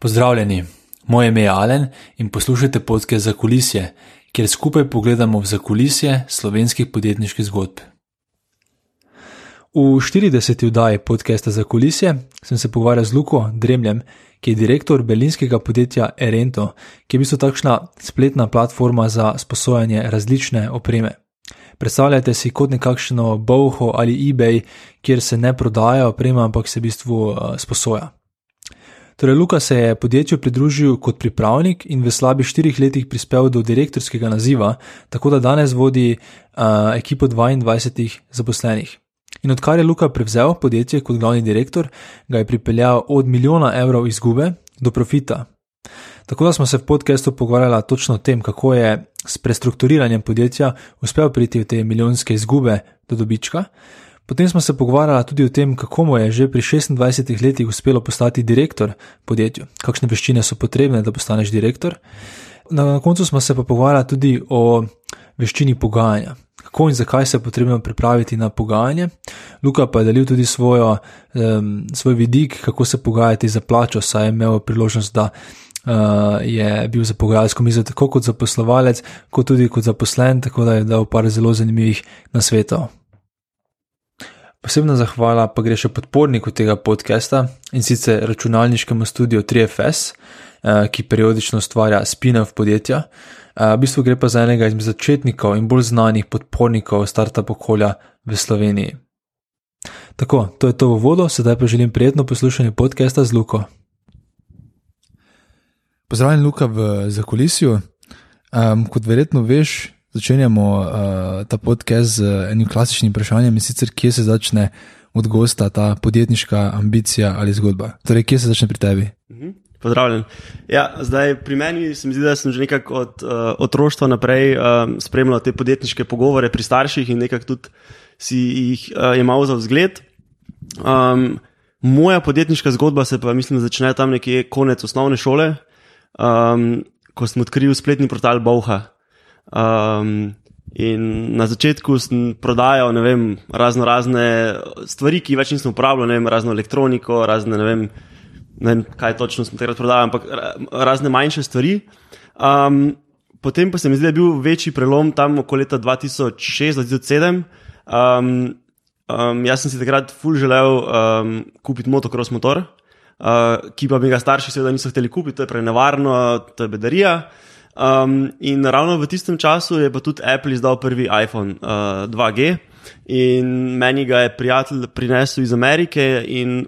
Pozdravljeni, moje ime je Alen in poslušate podke za kulisje, kjer skupaj pogledamo v zakulisje slovenskih podjetniških zgodb. V 40. vdaji podcasta za kulisje sem se pogovarjal z Luko Dremljem, ki je direktor berlinskega podjetja Erento, ki je v bistvu takšna spletna platforma za sposojanje različne opreme. Predstavljajte si kot nekakšno Bowho ali eBay, kjer se ne prodaja oprema, ampak se v bistvu uh, sposoja. Torej, Luka se je podjetju pridružil kot pripravnik in v slabih štirih letih prispel do direktorskega naziva, tako da danes vodi uh, ekipo 22 zaposlenih. In odkar je Luka prevzel podjetje kot glavni direktor, ga je pripeljal od milijona evrov izgube do profita. Tako da smo se v podkastu pogovarjali točno o tem, kako je s prestrukturiranjem podjetja uspel priti v te milijonske izgube do dobička. Potem smo se pogovarjali tudi o tem, kako mu je že pri 26 letih uspelo postati direktor podjetju, kakšne veščine so potrebne, da postaneš direktor. Na koncu smo se pa pogovarjali tudi o veščini pogajanja, kako in zakaj se je potrebno pripraviti na pogajanje. Luka pa je delil tudi svojo, um, svoj vidik, kako se pogajati za plačo, saj je imel priložnost, da uh, je bil za pogajalsko mizo tako kot zaposlovalec, kot tudi kot zaposlen, tako da je dal par zelo zanimivih nasvetov. Posebna zahvala pa gre še podporniku tega podcasta in sicer računalniškemu studiu 3FS, eh, ki periodično ustvarja spin-off podjetja. Eh, v bistvu gre pa za enega izmed začetnikov in bolj znanih podpornikov startup okolja v Sloveniji. Tako, to je to v vodo, sedaj pa želim prijetno poslušanje podcasta z Luko. Pozdravljen, Luka, v Zakolisju. Um, kot verjetno veš, začenjamo uh, ta podcast z enim klasičnim vprašanjem in sicer, kje se začne od gosta ta podjetniška ambicija ali zgodba. Torej, kje se začne pri tebi? Mhm. Pozdravljen. Ja, zdaj, pri meni se mi zdi, da sem že nekako od uh, otroštva naprej um, spremljal te podjetniške pogovore pri starših in nekako tudi si jih uh, imel za vzgled. Um, moja podjetniška zgodba se pa, mislim, začne tam nekje konec osnovne šole, um, ko sem odkril spletni portal Bauha. Um, in na začetku sem prodajal vem, razno razne stvari, ki več nisem uporabljal, vem, razno elektroniko, razne ne vem, ne vem, kaj točno sem takrat prodajal, ampak razne manjše stvari. Um, potem pa se mi zdi, da je bil večji prelom tam okoli leta 2006-2007. Um, um, jaz sem si takrat ful želel um, kupiti motocross motor, uh, ki pa mi ga starši seveda niso hteli kupiti, to je prenevarno, to je bedarija. Um, in ravno v tistem času je pa tudi Apple izdal prvi iPhone uh, 2G, in meni ga je prijatelj prinesel iz Amerike, in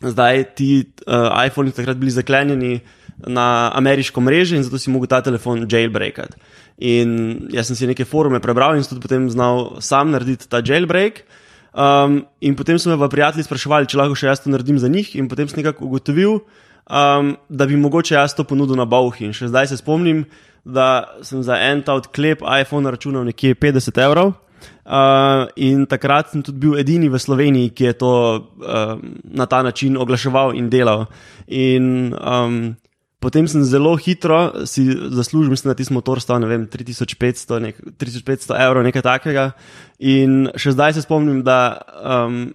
zdaj ti uh, iPhoni takrat bili zaklenjeni na ameriško mrežo, in zato si mogel ta telefon jailbreakati. In jaz sem si neke forume prebral in sem tudi potem znal sam narediti ta jailbreak. Um, in potem so me pa prijatelji spraševali, če lahko še jaz to naredim za njih, in potem sem nekako ugotovil, um, da bi mogoče jaz to ponudil na Bauhi. In še zdaj se spomnim, da sem za en ta odklep iPhone računal nekje 50 evrov. Uh, in takrat sem tudi bil edini v Sloveniji, ki je to uh, na ta način oglaševal in delal. In um, potem sem zelo hitro si zaslužil, mislim, da ti motor stal 3500, nek, 3500 evrov, nekaj takega. In še zdaj se spomnim, da um,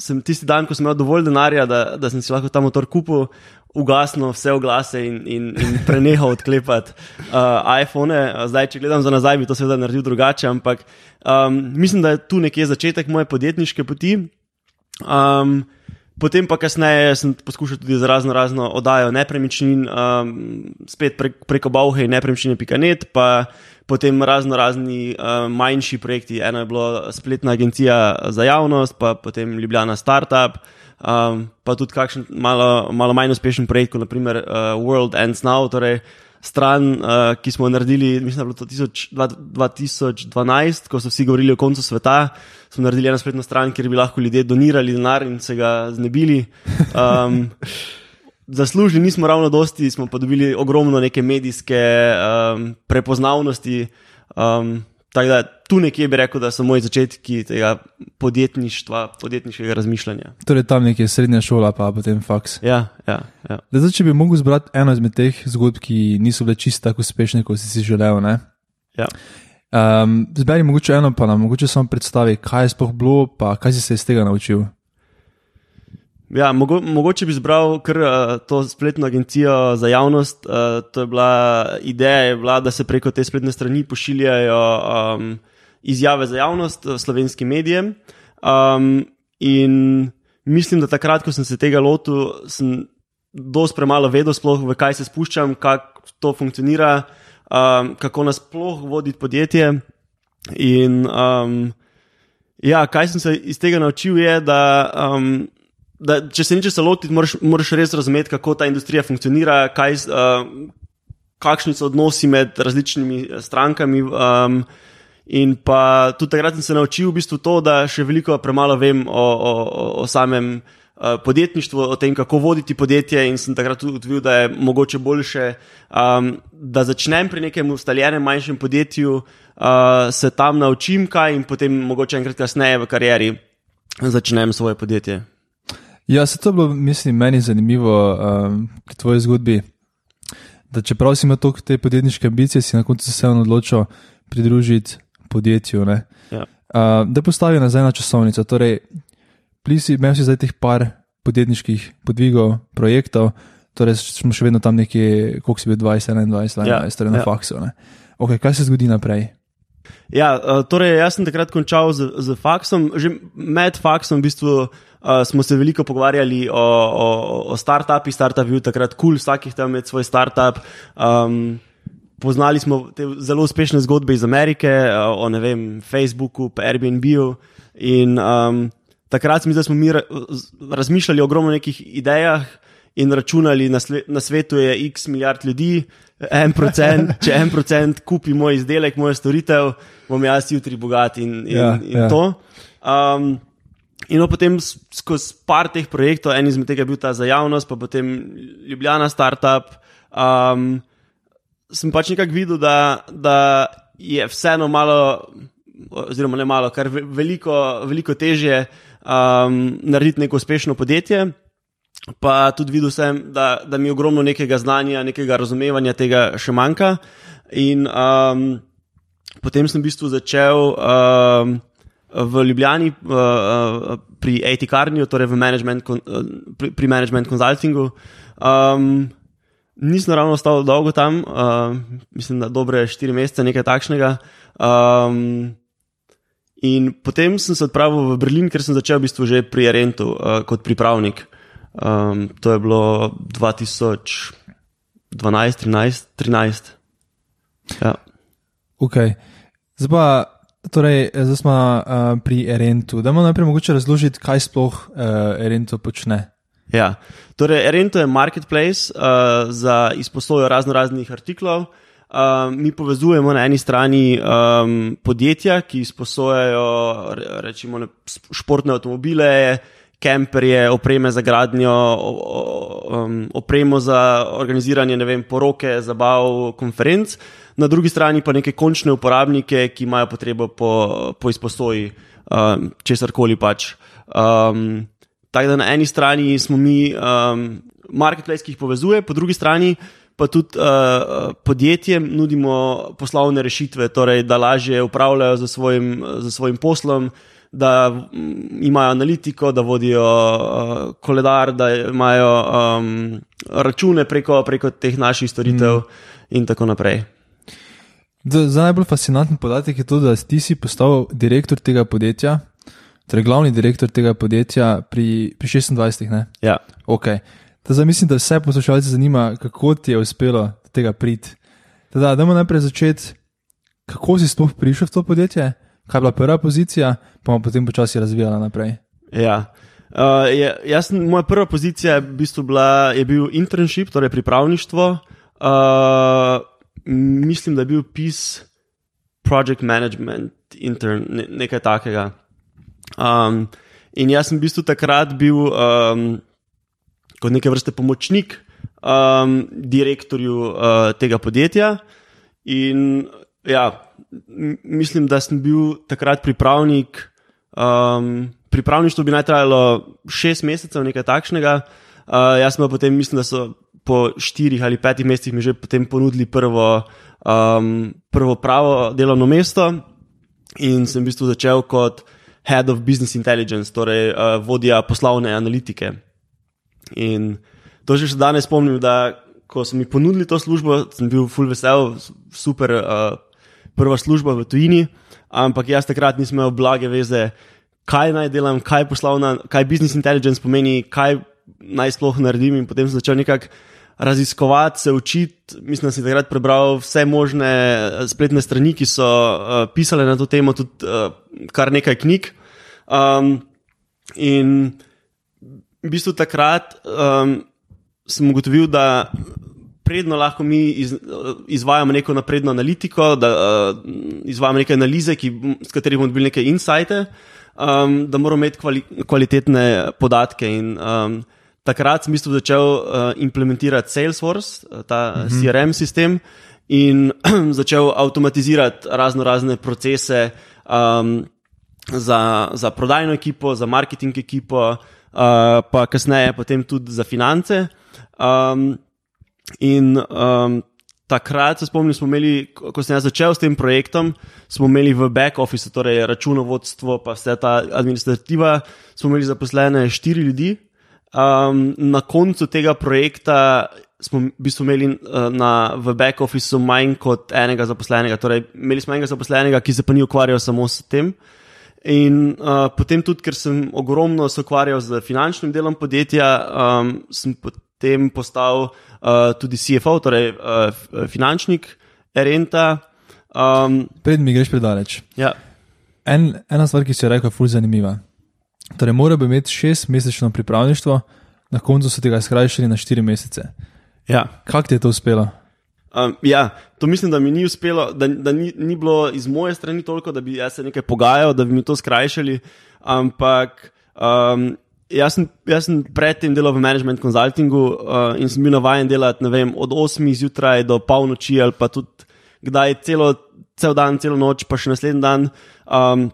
sem tisti dan, ko sem imel dovolj denarja, da, da sem si lahko ta motor kupil, ugasnil vse oglase in, in, in prenehal odklepati uh, iPhone. Zdaj, če gledam za nazaj, bi to seveda naredil drugače, ampak um, mislim, da je tu nekje začetek moje podjetniške poti. Um, Potem pa kasneje sem poskušal tudi z razno razno oddajo nepremičnin, um, spet prek, preko Bauhe in nepremičnine.net, pa potem razno razni uh, manjši projekti. Eno je bilo spletna agencija za javnost, pa potem Ljubljana Startup, um, pa tudi kakšen malo, malo manj uspešen projekt, kot naprimer uh, World Ends Now, torej stran, uh, ki smo naredili, mislim, da je bilo to 2012, ko so vsi govorili o koncu sveta. Smo naredili eno spletno stran, kjer bi lahko ljudje donirali denar in se ga znebili. Um, zaslužili nismo ravno dosti, smo pa dobili ogromno neke medijske um, prepoznavnosti. Um, Tako da tu nekje bi rekel, da so moji začetki tega podjetništva, podjetniškega razmišljanja. Torej tam nekje srednja šola, pa potem faks. Ja, ja. ja. Zdaj, če bi mogel zbrati eno izmed teh zgodb, ki niso bile čisto tako uspešne, kot si si želel. Ja. Um, zberi mogoče eno, pa nam mogoče samo predstavi, kaj je sploh bilo, pa kaj si se iz tega naučil. Ja, mogo, mogoče bi izbral kar uh, to spletno agencijo za javnost. Uh, to je bila ideja, je bila, da se preko te spletne strani pošiljajo um, izjave za javnost uh, slovenskim medijem. Um, in mislim, da takrat, ko sem se tega lotil, sem dosti premalo vedel, sploh v kaj se spuščam, kako to funkcionira, um, kako nas sploh voditi podjetje. In um, ja, kaj sem se iz tega naučil, je, da, um, da če se nečesa lotiti, moraš, moraš res razumeti, kako ta industrija funkcionira, kaj, uh, kakšni so odnosi med različnimi strankami. Um, In pa tudi takrat sem se naučil v bistvu to, da še veliko premalo vem o, o, o samem uh, podjetništvu, o tem, kako voditi podjetje. In sem takrat tudi videl, da je mogoče boljše, um, da začnem pri nekem ustaljenem manjšem podjetju, uh, se tam naučim kaj in potem mogoče enkrat kasneje v karieri začnem svoje podjetje. Ja, se to je bilo, mislim, meni zanimivo um, pri tvoji zgodbi. Da čeprav si imel toliko te podjetniške ambicije, si na koncu se odločil pridružiti podjetju. Ja. Uh, da postavi nazaj na časovnico. Torej, plisi, imel si zdaj teh par podjetniških podvigov, projektov, torej smo še vedno tam neki, koliko si bil 20, 21, 21, Ja, torej na ja. faksu. ne. Okay, kaj se zgodi naprej? Ja, uh, torej, jaz sem takrat končal z, z faksom. Že med faksom v bistvu, uh, smo se veliko pogovarjali o, o, o startupih. Startup je bil takrat kul, cool, vsak je tam imel svoj startup. Um, poznali smo te zelo uspešne zgodbe iz Amerike, uh, o ne vem, Facebooku, pa Airbnb-u. In um, takrat mi, da smo mi razmišljali ogromno o nekih idejah. In računali, na, sve, na svetu je x milijard ljudi, en procent, če en procent kupi moj izdelek, mojo storitev, bom jaz jutri bogat in, in, Ja, in ja. to. Um, in potem skozi par teh projektov, en izmed tega je bil ta za javnost, pa potem Ljubljana Startup. Um, sem pač nekako videl, da, da je vseeno malo, oziroma ne malo, kar ve- veliko, veliko težje um, narediti neko uspešno podjetje. Pa tudi videl sem, da, da mi ogromno nekega znanja, nekega razumevanja tega še manjka. In um, potem sem v bistvu začel um, v Ljubljani uh, uh, pri AT-karniju, torej management, uh, pri, pri management consultingu. Um, nisem ravno ostal dolgo tam, uh, mislim, da dobre štiri mesece, nekaj takšnega. Um, in potem sem se odpravil v Berlin, ker sem začel v bistvu že pri Arentu uh, kot pripravnik. Um, to je bilo 2012, 13, 13. Ja. Okay. Zdaj pa, torej, zdaj smo uh, pri Erentu. Da nam najprej mogoče razložiti, kaj sploh uh, Erento počne. Ja, torej Erento je marketplace uh, za izposojo razno raznih artiklov. Uh, mi povezujemo na eni strani um, podjetja, ki izposojajo re- rečemo, športne avtomobile, kemperje, opreme za gradnjo, um, opremo za organiziranje vem, poroke, zabav, konferenc. Na drugi strani pa neke končne uporabnike, ki imajo potrebo po, po izposoji um, česar koli pač. Um, Tako da na eni strani smo mi um, marketplace, ki jih povezuje, po drugi strani pa tudi uh, podjetjem nudimo poslovne rešitve, torej da lažje upravljajo za svojim, za svojim poslom, da imajo analitiko, da vodijo uh, koledar, da imajo um, račune preko, preko teh naših storitev mm. in tako naprej. Da- Za najbolj fascinanten podatek je to, da ti si postal direktor tega podjetja, torej glavni direktor tega podjetja pri, pri 26. Ne? Ja. Okay. Zdaj mislim, da vse poslušalce zanima, kako ti je uspelo do tega priti. Da, dajmo najprej začeti, kako si sploh prišel v to podjetje, kaj je bila prva pozicija, pa bomo potem počasi razvijala naprej. Ja. Uh, je, jaz, moja prva pozicija je, v bistvu bila, je bil internship, torej pripravništvo. Uh, mislim, da je bil PIS, Project Management, intern, ne, nekaj takega. Um, in jaz sem v bistvu takrat bil um, kot neke vrste pomočnik um, direktorju uh, tega podjetja. In ja, mislim, da sem bil takrat pripravnik. Um, pripravništvo bi naj trajalo šest mesecev, nekaj takšnega. Uh, jaz pa potem, mislim, da so po štirih ali petih mesecih mi že potem ponudili prvo, um, prvo pravo delovno mesto in sem v bistvu začel kot Head of Business Intelligence, torej uh, vodja poslovne analitike. In to že danes spomnim, da ko so mi ponudili to službo, sem bil full vesel, super, uh, prva služba v tujini, ampak jaz takrat nisem imel blage veze, kaj naj delam, kaj poslovna, kaj business intelligence pomeni, kaj naj sploh naredim. In potem sem začel nekako raziskovati, se učiti. Mislim, da sem takrat prebral vse možne spletne strani, ki so uh, pisale na to temo, tudi uh, kar nekaj knjig. Um, in v bistvu takrat um, sem ugotovil, da predno lahko mi iz, izvajamo neko napredno analitiko, da uh, izvajamo neke analize, ki, s katerimi bomo dobili neke insajte, um, da moramo imeti kvali, kvalitetne podatke. In, um, takrat sem v bistvu začel uh, implementirati Salesforce, ta mhm. CRM sistem, in začel avtomatizirati razno razne procese um, za, za prodajno ekipo, za marketing ekipo, uh, pa kasneje potem tudi za finance. Um, in um, takrat se spomnim, smo imeli, ko sem začel s tem projektom, smo imeli v back office, torej računovodstvo, pa vse ta administrativa, smo imeli zaposlene štiri ljudi. Um, na koncu tega projekta smo v bistvu imeli uh, na, v back officeu manj kot enega zaposlenega. Torej, imeli smo enega zaposlenega, ki se pa ni ukvarjal samo s tem. In uh, potem tudi, ker sem ogromno se ukvarjal z finančnim delom podjetja, um, sem potem postal uh, tudi CFO, torej uh, finančnik Renta. Um, Pred mi greš predaleč. Ja. En, ena stvar, ki si jo rekel, je fulj zanimiva. Torej, mora bi imeti šest mesečno pripravništvo, na koncu so tega skrajšali na štiri mesece. Ja. Kako ti je to uspelo? Um, ja, to mislim, da mi ni uspelo, da, da ni, ni bilo iz moje strani toliko, da bi jaz se nekaj pogajal, da bi mi to skrajšali. Ampak um, jaz, sem, jaz sem predtem delal v management consultingu uh, in sem bil navaden delati vem, od 8 zjutraj do polnoči ali pa tudi kdaj celo, cel dan, celo noč, pa še naslednji dan. Um,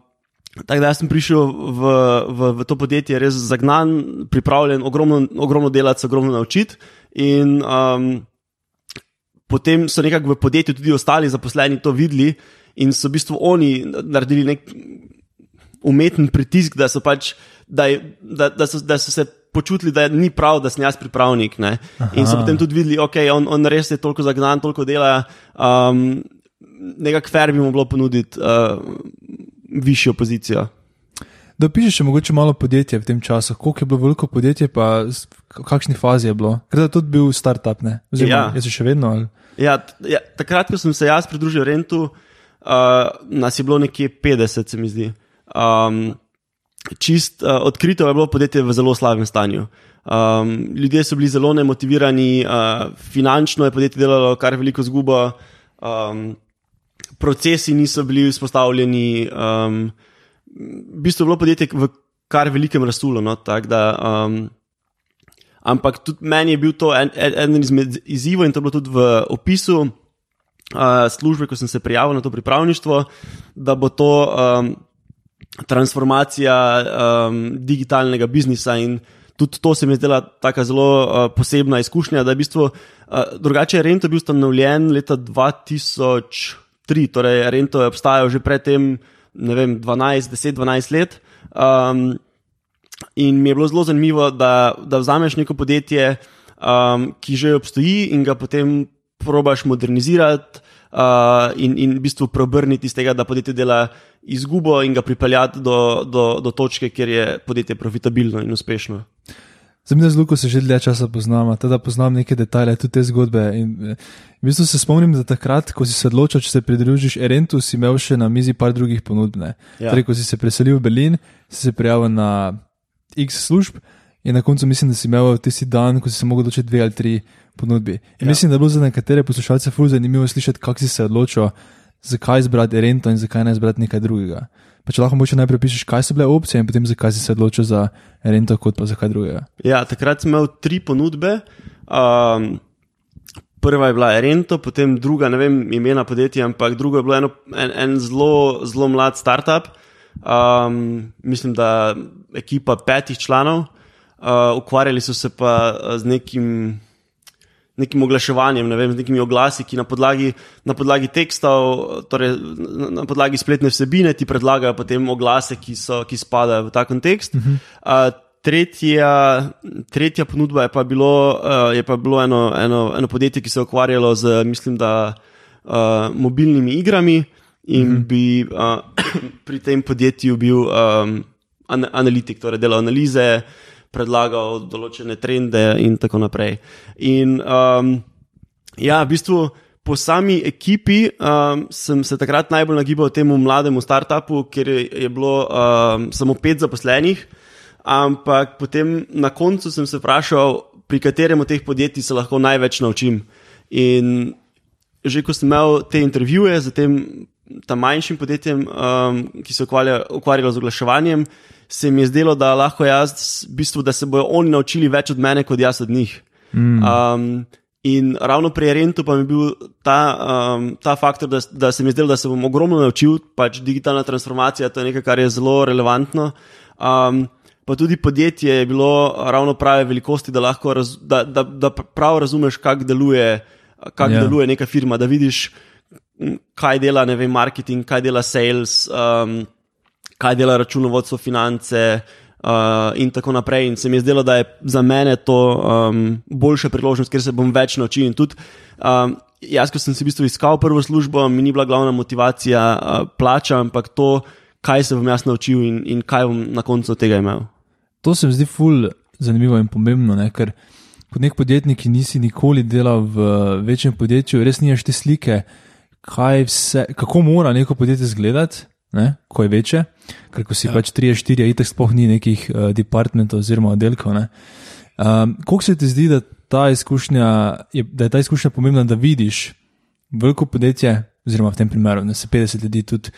Tako da sem prišel v, v, v to podjetje res zagnan, pripravljen, ogromno, ogromno delati, ogromno naučiti. In um, potem so nekako v podjetju tudi ostali zaposleni to videli in so v bistvu oni naredili nek umeten pritisk, da so, pač, da, da, da so, da so se počutili, da ni prav, da sem jaz pripravnik. In so potem tudi videli, da okay, on, on res je toliko zagnan, toliko dela. Um, Nekako fair bi mu bilo ponuditi. Uh, višjo pozicijo. Da pišeš, mogoče malo podjetje v tem času, koliko je bilo veliko podjetje, pa v kakšni fazi je bilo. Ker je tudi bil startup, ne? Oziroma, ja. je še vedno. Ali? Ja, ja, takrat, ko sem se jaz pridružil Rentu, uh, nas je bilo nekje 50, se mi zdi. Um, čist uh, odkrito je bilo podjetje v zelo slabem stanju. Um, ljudje so bili zelo nemotivirani, uh, finančno je podjetje delalo kar veliko zgubo. Um, procesi niso bili vzpostavljeni. Um, v bistvu je bilo podjetje v kar velikem razsulu. No, um, ampak tudi meni je bil to en, en izmed izzivov in to je bilo tudi v opisu uh, službe, ko sem se prijavil na to pripravništvo, da bo to um, transformacija um, digitalnega biznisa in Tudi to se mi je zdela tako zelo uh, posebna izkušnja, da je v bistvu uh, drugače Rento bil ustanovljen leta 2000 tri, torej Rento je obstajal že predtem, ne vem, 12, 10, 12 let. Um, in mi je bilo zelo zanimivo, da, da vzameš neko podjetje, um, ki že obstoji in ga potem probaš modernizirati. Uh, in, in v bistvu preobrniti iz tega, da podjetje dela izgubo, in ga pripeljati do, do, do točke, kjer je podjetje profitabilno in uspešno. Me z Luko se že dlje časa poznamo, teda poznam neke detajle, tudi te zgodbe. In, eh, v bistvu se spomnim, da takrat, ko si se odločil, če se pridružiš Erentu, si imel še na mizi par drugih ponudb. Ja. Torej, ko si se preselil v Berlin, si se prijavil na X služb in na koncu mislim, da si imel tisti dan, ko si se lahko odločil dve ali tri ponudbe. Ja. Mislim, da je bilo za nekatere poslušalce fulj zanimivo slišati, kako si se odločil, zakaj izbrati Erento in zakaj ne izbrati nekaj drugega. Pa če lahko najprej pišeš, kaj so bile opcije in potem zakaj si se odločil za Rento, kot pa za kaj drugega. Ja, takrat sem imel tri ponudbe. Um, prva je bila Rento, potem druga, ne vem imena podjetja, ampak druga je bila eno, en, en zelo, zelo mlad startup. Um, mislim, da ekipa petih članov, uh, ukvarjali so se pa z nekim nekim oglaševanjem, ne vem, z nekimi oglasi, ki na podlagi, na podlagi tekstov, torej na podlagi spletne vsebine, ti predlagajo potem oglase, ki, so, ki spadajo v ta kontekst. Uh -huh. uh, tretja, tretja ponudba je pa bilo, uh, je pa bilo eno, eno, eno podjetje, ki se je ukvarjalo z, mislim, da uh, mobilnimi igrami in mm -hmm. bi uh, pri tem podjetju bil um, an analitik, torej delal analize, predlagal določene trende in tako naprej. In um, ja, v bistvu. Po sami ekipi um, sem se takrat najbolj nagibal temu mlademu startupu, ker je, je bilo um, samo pet zaposlenih, Ampak potem na koncu sem se vprašal, pri katerem od teh podjetij se lahko največ naučim. In že ko sem imel te intervjuje z tem manjšim podjetjem, um, ki se ukvarjalo z oglaševanjem, se mi je zdelo, da lahko jaz, v bistvu, da se bodo oni naučili več od mene, kot jaz od njih. Mm. Um, in ravno pri Rentu pa mi je bil ta, um, ta faktor, da, da se mi je zdelo, da se bom ogromno naučil, pač digitalna transformacija, to je nekaj, kar je zelo relevantno. Um, pa tudi podjetje je bilo ravno prave velikosti, da raz, da, da, da prav razumeš, kako deluje, kak yeah. Ja. deluje neka firma, da vidiš, kaj dela vem, marketing, kaj dela sales, um, kaj dela računovodstvo, finance. Uh, in tako naprej. In se mi je zdelo, da je za mene to um, boljša priložnost, ker se bom več naučil. In tudi um, jaz, ko sem si v bistvu iskal prvo službo, mi ni bila glavna motivacija uh, plača, ampak to, kaj se bom jaz naučil in, in kaj bom na koncu tega imel. To se mi zdi ful zanimivo in pomembno, ne? ker kot nek podjetnik, ki nisi nikoli delal v večjem podjetju, res nimaš te slike, vse, kako mora neko podjetje izgledati, ne? ko je večje. Ker ko si ja. pač 3-4, itek sploh ni nekih uh, departmentov oziroma oddelkov. Um, Kako se ti zdi, da, ta je, da je ta izkušnja pomembna, da vidiš veliko podjetje, oziroma v tem primeru, da se 50 ljudi tudi.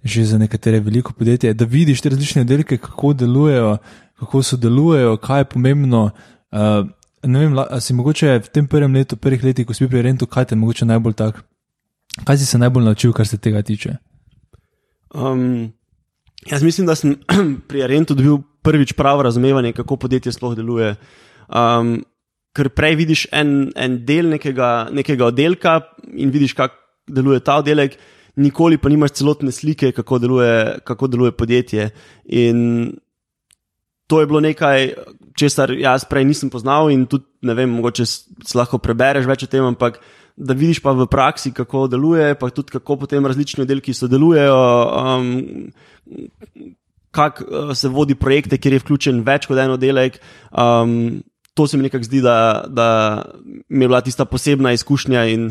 Že za nekatere veliko podjetje, da vidiš te različne delke, kako delujejo, kako sodelujejo, kaj je pomembno. Uh, ne vem, ali si mogoče v tem prvem letu, prvih letih, ko si bil pri Rentu, kaj te je mogoče najbolj tak? Kaj si se najbolj naučil, kar se tega tiče? Um, jaz mislim, da sem pri Rentu dobil prvič pravo razumevanje, kako podjetje sploh deluje. Um, ker prej vidiš en, en del nekega, nekega oddelka in vidiš, kako deluje ta oddelek. Nikoli pa nimaš celotne slike, kako deluje, kako deluje podjetje. In to je bilo nekaj, česar jaz prej nisem poznal in tudi ne vem, mogoče lahko prebereš več o tem, ampak da vidiš pa v praksi, kako deluje, pa tudi kako potem različni oddelki sodelujejo. Um, Kako uh, se vodi projekte, kjer je vključen več kot en oddelek. Um, to se mi nekako zdi, da, da mi je bila tista posebna izkušnja, in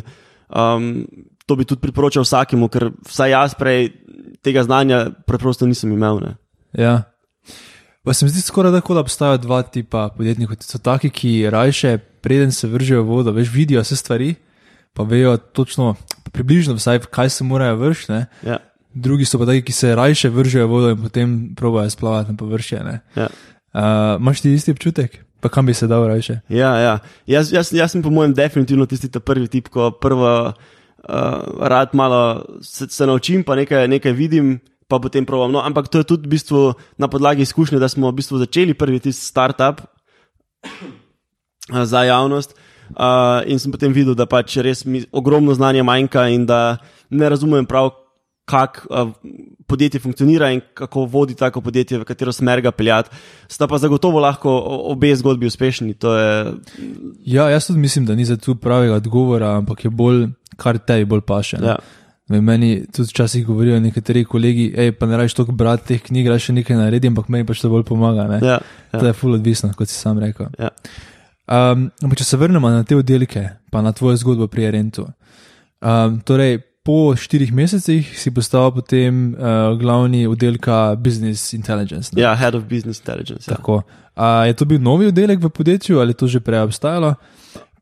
um, to bi tudi priporočal vsakemu, ker vsaj jaz prej tega znanja preprosto nisem imel. Ne. Ja, Pa se mi zdi skoraj tako, da obstajajo dva tipa podjetnikov. So taki, ki raje, preden se vržejo v vodo, veš, vidijo vse stvari, pa vejo točno, približno, vsaj, kaj se morajo vršiti. Ja. Drugi so pa taki, ki se raje vržejo vodo in potem probajo splavati na površje. Ja. Uh, Máš ti isti občutek? Pa kam bi se dal raje? Ja, ja. Jaz, jaz, jaz sem po mojem definitivno tisti prvi tip, ko prvo uh, rad malo se, se naučim, pa nekaj, nekaj vidim pa potem provam. No, ampak to je tudi v bistvu na podlagi izkušnje, da smo v bistvu začeli prvi tisti startup za javnost. Uh, in sem potem videl, da pač res mi ogromno znanja manjka in da ne razumem prav, kako uh, podjetje funkcionira in kako vodi tako podjetje, v katero smer ga peljati. Sta pa zagotovo lahko obe zgodbi uspešni. Je... Ja, jaz tudi mislim, da ni za to pravega odgovora, ampak je bolj, kar tebi bolj paše. Ja. Meni tudi včasih govorijo nekateri kolegi, hej, pa ne rajiš toliko brati teh knjig, rajiš še nekaj narediti, ampak meni pač to bolj pomaga. Ja, ja. To je full odvisno, kot si sam rekel. Ja. Um, če se vrnemo na te oddelke, pa na tvojo zgodbo pri Arentu. Um, torej, po štirih mesecih si postal potem uh, glavni oddelka Business Intelligence. Ne? Ja, head of Business Intelligence. Ja. Tako. A je to bil novi oddelek v podjetju ali je to že prej obstajalo?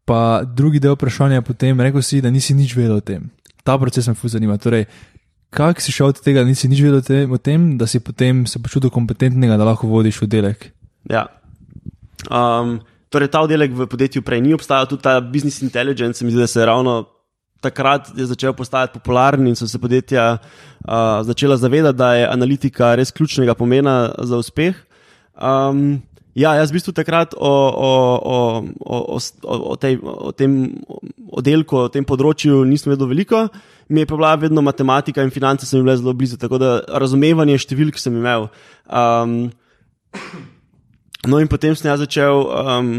Pa drugi del vprašanja je potem, rekel si, da nisi nič vedel o tem ta proces me fuz zanima. Torej, kako si šel od tega, da nisi nič vedel o tem, da si potem se počutil kompetentnega, da lahko vodiš oddelek? Ja. Um, torej, ta oddelek v podjetju prej ni obstajal, tudi ta business intelligence, mi zdi, da se je ravno. Takrat je začel postajati popularen in so se podjetja uh, začela zavedati, da je analitika res ključnega pomena za uspeh. Um, Ja, jaz v bistvu takrat o, o, o, o, o, o, tej, o tem oddelku, o tem področju nisem vedel veliko, mi je pa bila vedno matematika in finance, sem bile zelo blizu, tako da razumevanje številk sem imel. Um, No, in potem sem jaz začel um,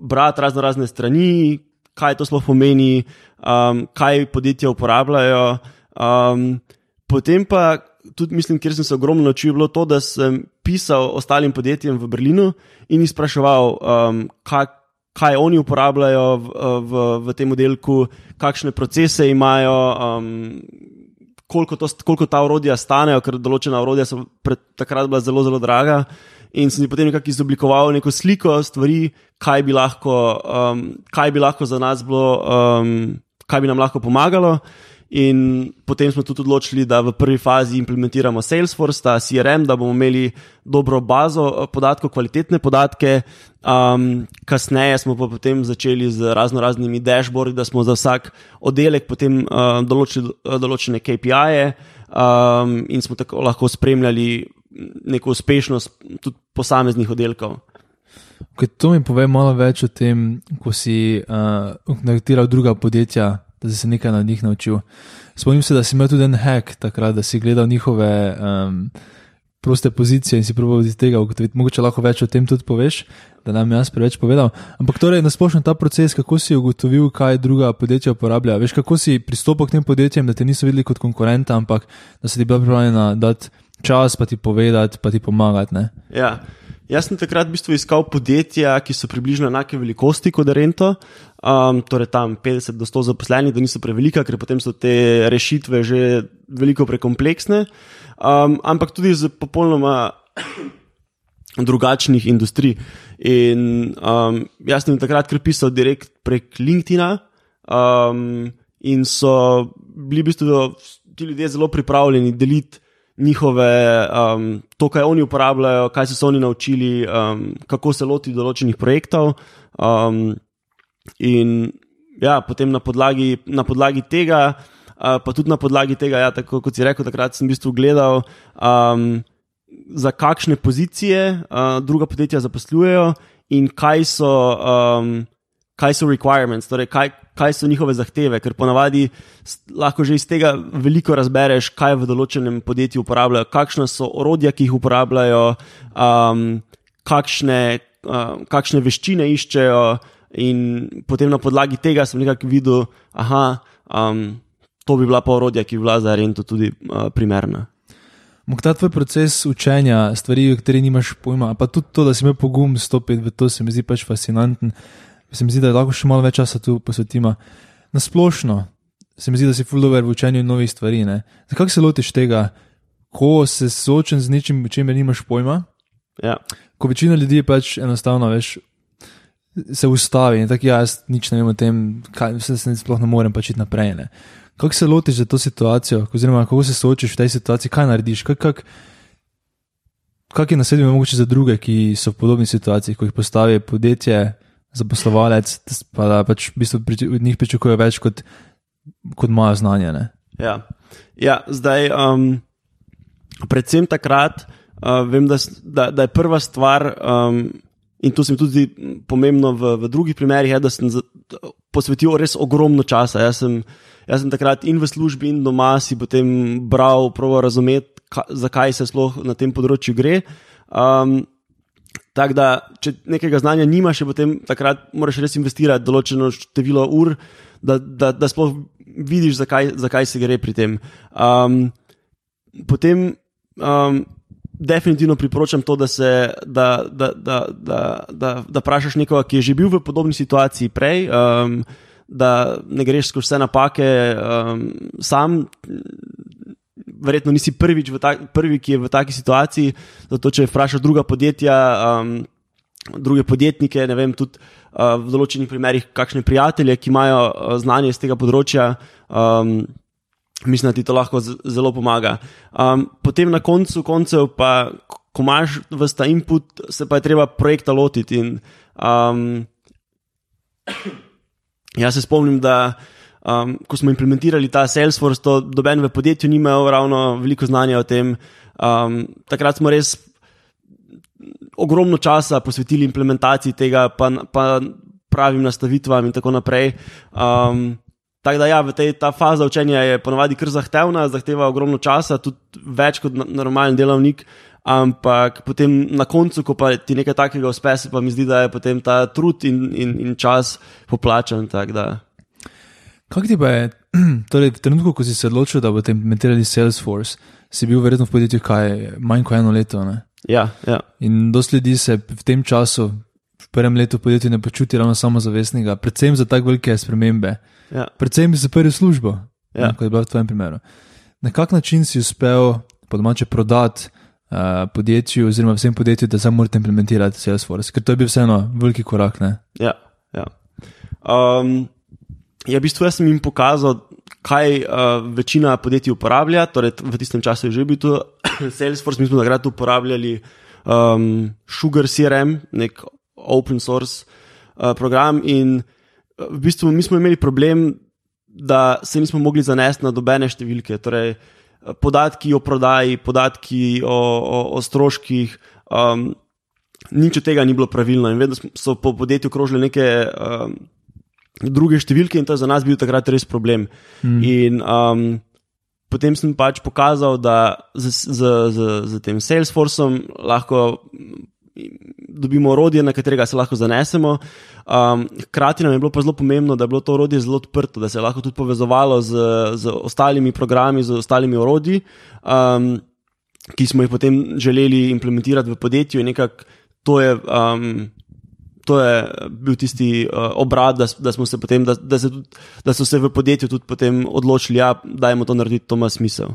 brati razno razne strani, kaj to sploh pomeni, um, kaj podjetja uporabljajo. Um, potem pa tudi, mislim, kjer sem se ogromno naučil, bilo to, da sem pisal ostalim podjetjem v Berlinu in jih spraševal, um, kaj, kaj oni uporabljajo v, v, v tem oddelku, kakšne procese imajo. Um, Koliko, to, koliko ta orodja stanejo, ker določena orodja so pred, takrat bila zelo, zelo draga in sem potem nekako izoblikoval neko sliko stvari, kaj bi lahko, um, kaj bi lahko za nas bilo, um, kaj bi nam lahko pomagalo. In potem smo tudi odločili, da v prvi fazi implementiramo Salesforce, ta CRM, da bomo imeli dobro bazo uh, podatkov, kvalitetne podatke. Um, kasneje smo pa potem začeli z razno raznimi dashboardi, da smo za vsak oddelek potem uh, določili uh, določene KPI-je um, in smo tako lahko spremljali neko uspešnost tudi posameznih oddelkov. Kaj to mi pove malo več o tem, ko si uh, kontaktiral druga podjetja, da si se nekaj na njih naučil. Spomnim se, da si imel tudi en hack takrat, da si gledal njihove um, proste pozicije in si proval iz tega ugotoviti. Mogoče lahko več o tem tudi poveš, da nam jaz preveč povedal. Ampak torej, nasplošno ta proces, kako si ugotovil, kaj druga podjetja uporabljajo. Veš, kako si pristopil k tem podjetjem, da te niso videli kot konkurenta, ampak da so ti bila pripravljena dati čas, pa ti povedati, pa ti pomagati. Ja. Jaz sem takrat v bistvu iskal podjetja, ki so približno enake velikosti kot Rento, um, torej tam 50 do 100 zaposlenih, da niso prevelika, ker potem so te rešitve že veliko prekompleksne, um, ampak tudi z popolnoma drugačnih industrij. In um, jaz sem takrat pisal direkt prek LinkedIn-a um, in so bili v bistvu ti ljudje zelo pripravljeni deliti njihove, um, to, kaj oni uporabljajo, kaj so se oni naučili, um, kako se loti določenih projektov. Um, in ja, potem na podlagi, na podlagi tega, uh, pa tudi na podlagi tega, ja, tako kot si rekel, takrat sem v bistvu gledal, um, za kakšne pozicije uh, druga podjetja zaposlujejo in kaj so. Um, kaj so requirements, torej kaj, kaj so njihove zahteve, ker ponavadi lahko že iz tega veliko razbereš, kaj v določenem podjetju uporabljajo, kakšne so orodja, ki jih uporabljajo, um, kakšne, uh, kakšne veščine iščejo, in potem na podlagi tega sem nekako videl, da um, to bi bila pa orodja, ki bi bila za Rento tudi uh, primerna. Mok ta tvoj proces učenja, stvari, o katerih nimaš pojma, pa tudi to, da si imel pogum stopiti v to, se mi zdi pač fascinantno se mi zdi, da lahko še malo več časa tu posvetimo. Na splošno se mi zdi, da si fuldover v učenju novih stvari. Zakaj se lotiš tega, ko se soočen z nečim, o čemer nimaš pojma? Ja. Ko večina ljudi pač enostavno veš. Se ustavi in tako, ja, jaz nič ne vem o tem, kaj se, se sploh ne morem pač iti naprej. Ne. Kako se lotiš za to situacijo, oziroma kako se soočiš v tej situaciji, kaj narediš, kak, kak, kak je naslednji mogoče za druge, ki so v podobni situaciji, ko jih postavi podjetje, zaposlovalec, pa da pač v bistvu od njih pričakuje več kot, kot moja znanja. Ja. ja, zdaj, um, predvsem takrat, uh, vem, da, da, da je prva stvar, um, in to se mi tudi pomembno v, v drugih primerih, je, da sem posvetil res ogromno časa. Jaz sem, jaz sem takrat in v službi, in doma si potem bral, proval razumeti, zakaj se sploh na tem področju gre. Um, Tako da, če nekega znanja nimaš, potem takrat moraš res investirati določeno število ur, da, da, da sploh vidiš, zakaj, zakaj se gre pri tem. Um, potem, um, definitivno priporočam to, da se da, da, da, da, da, da vprašaš nekoga, ki je že bil v podobni situaciji prej. Um, Da ne greš skozi vse napake um, sam, verjetno nisi prvič ta, prvi, ki je v taki situaciji. Zato, če vprašaš druga podjetja, um, druge podjetnike, ne vem, tudi uh, v določenih primerih, kakšne prijatelje, ki imajo uh, znanje iz tega področja. Um, Mislim, da ti to lahko zelo pomaga. Um, potem na koncu koncev, pa, ko imaš vsta input, se pa je treba projekta lotiti. In, um, jaz se spomnim, da um, ko smo implementirali ta Salesforce, to doben v podjetju ni imel ravno veliko znanja o tem. Um, takrat smo res ogromno časa posvetili implementaciji tega, pa, pa pravim nastavitvam in tako naprej. Um, tako da, ja, tej fazi učenja je ponovadi kar zahtevna, zahteva ogromno časa, tudi več kot normalen delavnik. ampak potem na koncu, ko pa ti nekaj takega uspe, se pa mi zdi, da je potem ta trud in, in, in čas poplačan. tak da. Kako ti pa je, torej v trenutku, ko si se odločil, da boste implementirali Salesforce, si bil verjetno v podjetju kaj manj kot eno leto. Ne? Ja, ja. In dosti ljudi se v tem času, v prvem letu podjetja, ne počuti ravno samozavestnega, predvsem za tako velike spremembe, ja. predvsem za prvo službo, Ja. ne, kot je bila v tvojem primeru. Na kak način si uspel, po domače, prodati uh, podjetju, oziroma vsem podjetju, da samo morate implementirati Salesforce, ker to je bil vseeno veliki korak. Ne? Ja, ja. Um, ja, v bistvu jaz sem jim pokazal, kaj uh, večina podjetij uporablja. Torej, v tistem času je že bil tu Salesforce, mi smo takrat uporabljali um, Sugar CRM, nek open source uh, program. In uh, v bistvu mi smo imeli problem, da se nismo mogli zanesti na dobene številke. Torej, podatki o prodaji, podatki o, o, o stroških. Um, nič od tega ni bilo pravilno in vedno so po podjetju krožile neke um, druge številke, in to je za nas bil takrat res problem. Mm. In um, potem sem pač pokazal, da z, z, z, z tem Salesforceom lahko mm, dobimo orodje, na katerega se lahko zanesemo. Um, hkrati nam je bilo pa zelo pomembno, da je bilo to orodje zelo odprto, da se je lahko tudi povezovalo z, z ostalimi programi, z ostalimi orodji. Um, ki smo jih potem želeli implementirati v podjetju, in nekako to je. Um, To je bil tisti uh, obrat, da, da, se potem, da, da, se tudi, da so se v podjetju tudi potem odločili, da ja, dajmo to narediti, to ima smisel.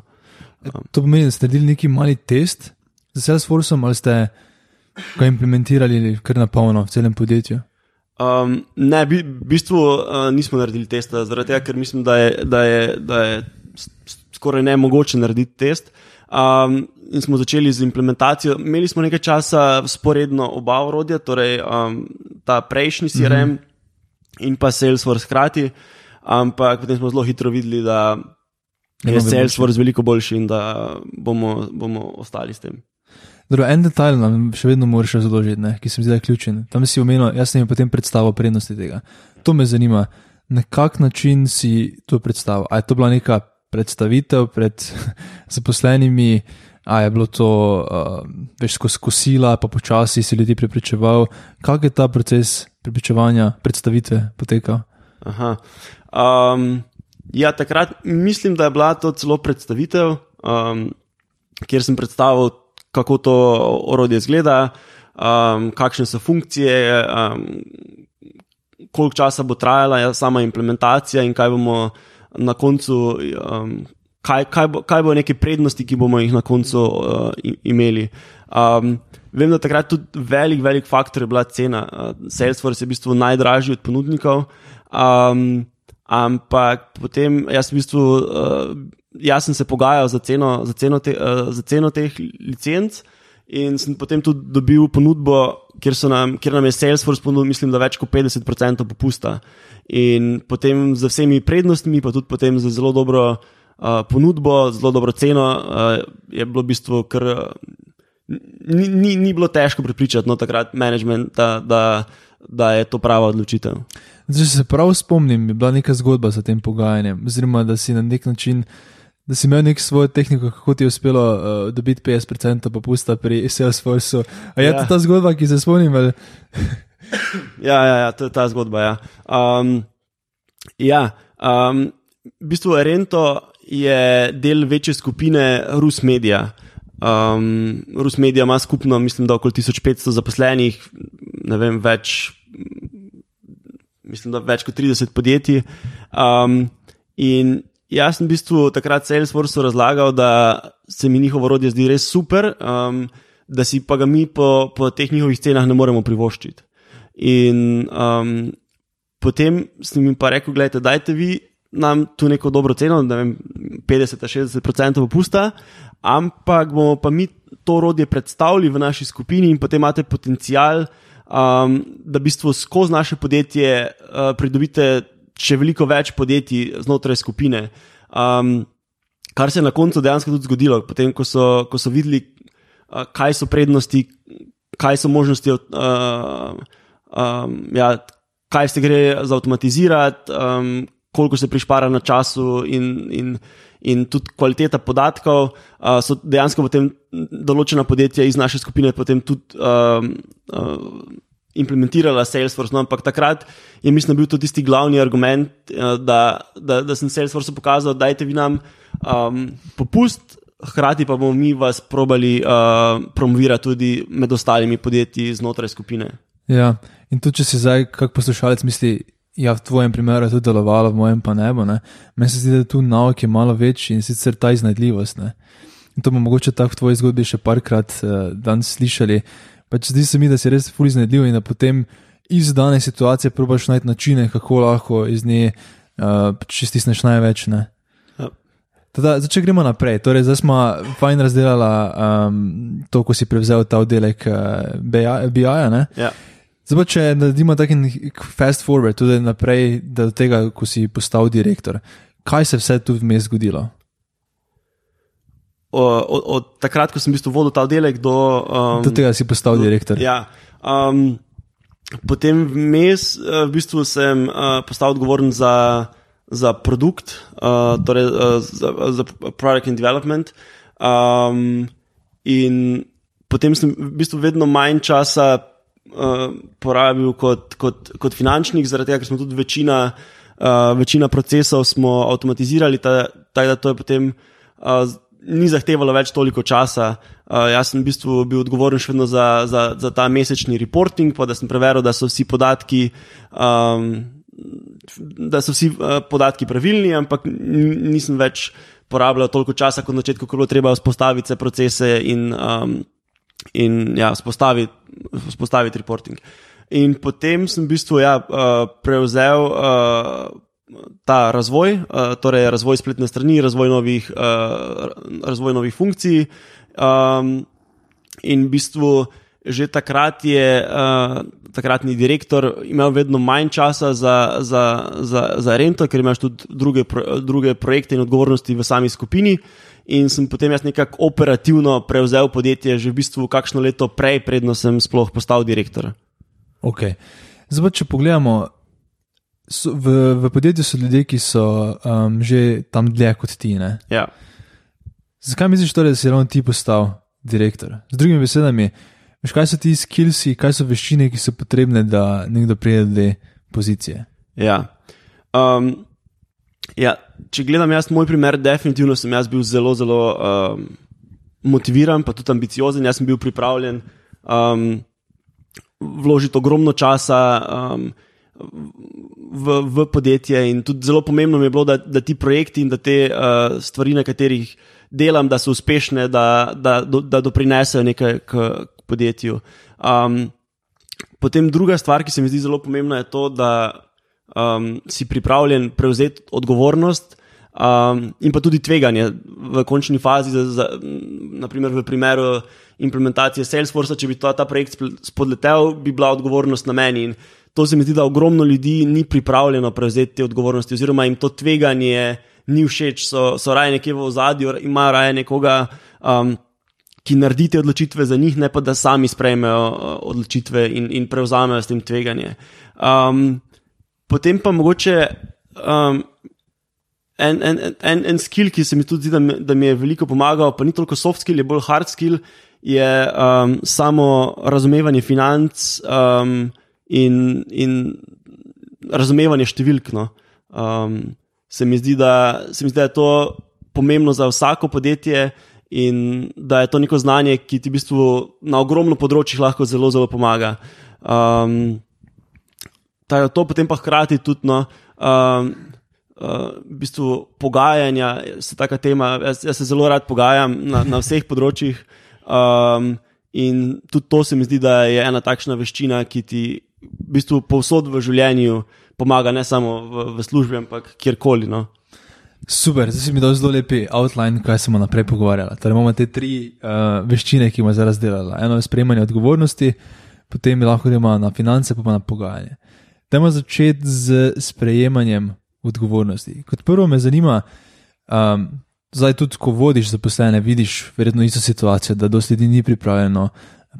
To pomeni, da ste naredili neki mali test z Salesforceom ali ste ga implementirali kar na polno v celem podjetju. Um, ne, bi- v bistvu uh, nismo naredili testa, zaradi tega, ker mislim, da je, da je, da je skoraj nemogoče narediti test. Um, in smo začeli z implementacijo. Imeli smo nekaj časa sporedno oba orodja, torej um, ta prejšnji CRM mm -hmm. in pa Salesforce hkrati, ampak potem smo zelo hitro videli, da je more Salesforce veliko boljši in da bomo, bomo ostali s tem. Drugo, en detajl nam še vedno moraš razložiti, ne, ki se mi zdi, da je ključen. Tam si omenil, jaz sem jim potem predstavil prednosti tega. To me zanima, na kak način si to predstavil. A je to bila neka predstavitev pred zaposlenimi, a je bilo to uh, veš skozi kosila, pa počasi si ljudi prepričeval. Kak je ta proces prepričevanja, predstavitve potekal? Um, ja, takrat mislim, da je bila to celo predstavitev, um, kjer sem predstavil, kako to orodje izgleda, um, kakšne so funkcije, um, koliko časa bo trajala ja, sama implementacija in kaj bomo na koncu. Um, Kaj, kaj, bo, kaj bo neke prednosti, ki bomo jih na koncu uh, imeli? Um, vem, da takrat tudi velik, velik faktor je bila cena. Uh, Salesforce je v bistvu najdražji od ponudnikov, um, ampak potem jaz, v bistvu, uh, jaz sem se pogajal za ceno, za ceno, te, uh, za ceno teh licenc in sem potem tudi dobil ponudbo, kjer, nam, kjer nam je Salesforce ponudil, mislim, da več kot 50% popusta. In potem z vsemi prednostmi, pa tudi potem z zelo dobro. Uh, ponudbo, zelo dobro ceno, uh, je bilo v bistvu kar. Uh, ni, ni, ni bilo težko pripričati, no, takrat management, da, da, da je to prava odločitev. Zdaj, če se prav spomnim, je bila neka zgodba za tem pogajanjem, oziroma da si na nek način. Da si imel nek svojo tehniko, kako ti je uspelo uh, dobiti 50% popusta pri Salesforceu. A je Ja. to ta zgodba, ki se spomnim? Ali? Ja, ja, ja to je ta zgodba. Ja, um, ja um, v bistvu Rento je del večje skupine Rus Media. Um, Rus Media ima skupno, mislim, da okoli 1500 zaposlenih, ne vem, več, mislim, da več kot 30 podjetij. Um, in jaz sem v bistvu takrat Salesforce razlagal, da se mi njihovo orodje zdi res super, um, da si pa ga mi po, po teh njihovih cenah ne moremo privoščiti. In um, potem sem jim pa rekel, gledajte, dajte vi nam tu neko dobro ceno, ne vem, 50-60% popusta, ampak bomo pa mi to orodje predstavili v naši skupini in potem imate potencial, um, da v bistvu skozi naše podjetje uh, pridobite še veliko več podjetij znotraj skupine. Um, kar se je na koncu dejansko tudi zgodilo, potem ko so, ko so videli, uh, kaj so prednosti, kaj so možnosti. Uh, um, ja, kaj se gre zautomatizirati, um, koliko se prišpara na času, in, in, in tudi kvaliteta podatkov. Uh, so dejansko potem določena podjetja iz naše skupine potem tudi. Um, uh, Implementirala Salesforce, no, ampak takrat je, mislim, bil to tisti glavni argument, da, da, da sem Salesforce pokazal, da dajte vi nam um, popust, hkrati pa bomo mi vas probali uh, promovirati tudi med ostalimi podjetji znotraj skupine. Ja, in tudi če si zdaj, kot poslušalec, misli, ja, v tvojem primeru je to delovalo, v mojem pa ne bo. Ne? Meni se zdi, da tu nauk je malo večji in sicer ta iznajdljivost. Ne? In to bomo mogoče tako v tvoji zgodbi še parkrat uh, danes slišali. Pač zdi se mi, da si res fully iznajdljiv in da potem iz dane situacije probaš najti načine, kako lahko iz nje uh, čistisneš največ. Ne? Teda, zdaj, če gremo naprej, torej, zdaj smo fajn razdelili um, to, ko si prevzel ta oddelek uh, BI-ja. Ja. Zdaj, če naredimo tako en fast forward, tudi naprej do tega, ko si postal direktor, kaj se vse tu vmes zgodilo? Od, od takrat, ko sem v bistvu vodil ta oddelek, do, um, do tega si postal do, direktor. Ja, um, potem vmes uh, v bistvu sem uh, postal odgovoren za, za produkt, uh, torej uh, za, za product in development. Um, in potem sem v bistvu vedno manj časa uh, porabil kot, kot, kot finančnik, zaradi tega, ker smo tudi večina, uh, večina procesov avtomatizirali, tako da to je potem uh, ni zahtevalo več toliko časa. Uh, jaz sem v bistvu bil odgovoren še vedno za, za, za ta mesečni reporting, pa da sem preveril, da so vsi podatki. Um, Da so vsi uh, podatki pravilni, ampak nisem več porabljal toliko časa kot na začetku, ko je bilo treba vzpostaviti vse procese in um, in ja, spostaviti, spostaviti reporting. In potem sem v bistvu ja, uh, prevzel uh, ta razvoj, uh, torej razvoj spletne strani, razvoj novih, uh, razvoj novih funkcij. Um, in v bistvu že takrat je uh, takratni direktor imel vedno manj časa za, za, za, za rento, ker imaš tudi druge, druge projekte in odgovornosti v sami skupini. In sem potem jaz nekako operativno prevzel podjetje, že v bistvu kakšno leto prej, predno sem sploh postal direktor. Ok. Zdaj, če pogledamo, so, v, v podjetju so ljudje, ki so um, že tam dlje kot ti. Ja. Zakaj misliš, torej, da si ravno ti postal direktor? Z drugimi besedami, veš, kaj so ti skillsi, kaj so veščine, ki so potrebne, da nekdo pride do te pozicije? Ja. Um, Ja, če gledam jaz moj primer, definitivno sem jaz bil zelo, zelo um, motiviran, pa tudi ambiciozen. Jaz sem bil pripravljen um, vložiti ogromno časa um, v, v podjetje, in tudi zelo pomembno mi je bilo, da, da ti projekti in da te uh, stvari, na katerih delam, da so uspešne, da, da, da, da doprinesejo nekaj k, k podjetju. Um, potem druga stvar, ki se mi zdi zelo pomembna, je to, da um, si pripravljen prevzeti odgovornost um, in pa tudi tveganje v končni fazi, za, za, naprimer v primeru implementacije Salesforce, če bi ta, ta projekt spodletel, bi bila odgovornost na meni. In to se mi zdi, da ogromno ljudi ni pripravljeno prevzeti te odgovornosti, oziroma jim to tveganje ni všeč, so, so raje nekje v ozadju, imajo raje nekoga. Um, Ki naredite odločitve za njih, ne pa da sami sprejmejo uh, odločitve in, in prevzamejo s tem tveganje. Um, potem pa mogoče um, en, en, en, en skill, ki se mi tudi zdi, da, da mi je veliko pomagal, pa ni toliko soft skill, je bolj hard skill, je um, samo razumevanje financ um, in, in razumevanje številk. No. Um, se, mi zdi, da, se mi zdi, da je to pomembno za vsako podjetje. In da je to neko znanje, ki ti v bistvu na ogromno področjih lahko zelo, zelo pomaga. Um, Ta, to potem pa hkrati tudi no, um, uh, v bistvu pogajanja, so taka tema. Jaz, jaz se zelo rad pogajam na, na vseh področjih. Um, in tudi to se mi zdi, da je ena takšna veščina, ki ti v bistvu povsod v življenju pomaga, ne samo v, v službi, ampak kjerkoli. No. Super, zdaj si mi dal zelo lepi outline, kaj smo naprej pogovarjali. Torej, imamo te tri uh, veščine, ki smo zdaj razdelili. Eno je sprejemanje odgovornosti, potem lahko gremo na finance, pa, pa na pogajanje. Dajmo začeti z sprejemanjem odgovornosti. Kot prvo me zanima, um, zdaj tudi, ko vodiš zaposlene, vidiš verjetno isto situacijo, da dosti ljudi ni pripravljeno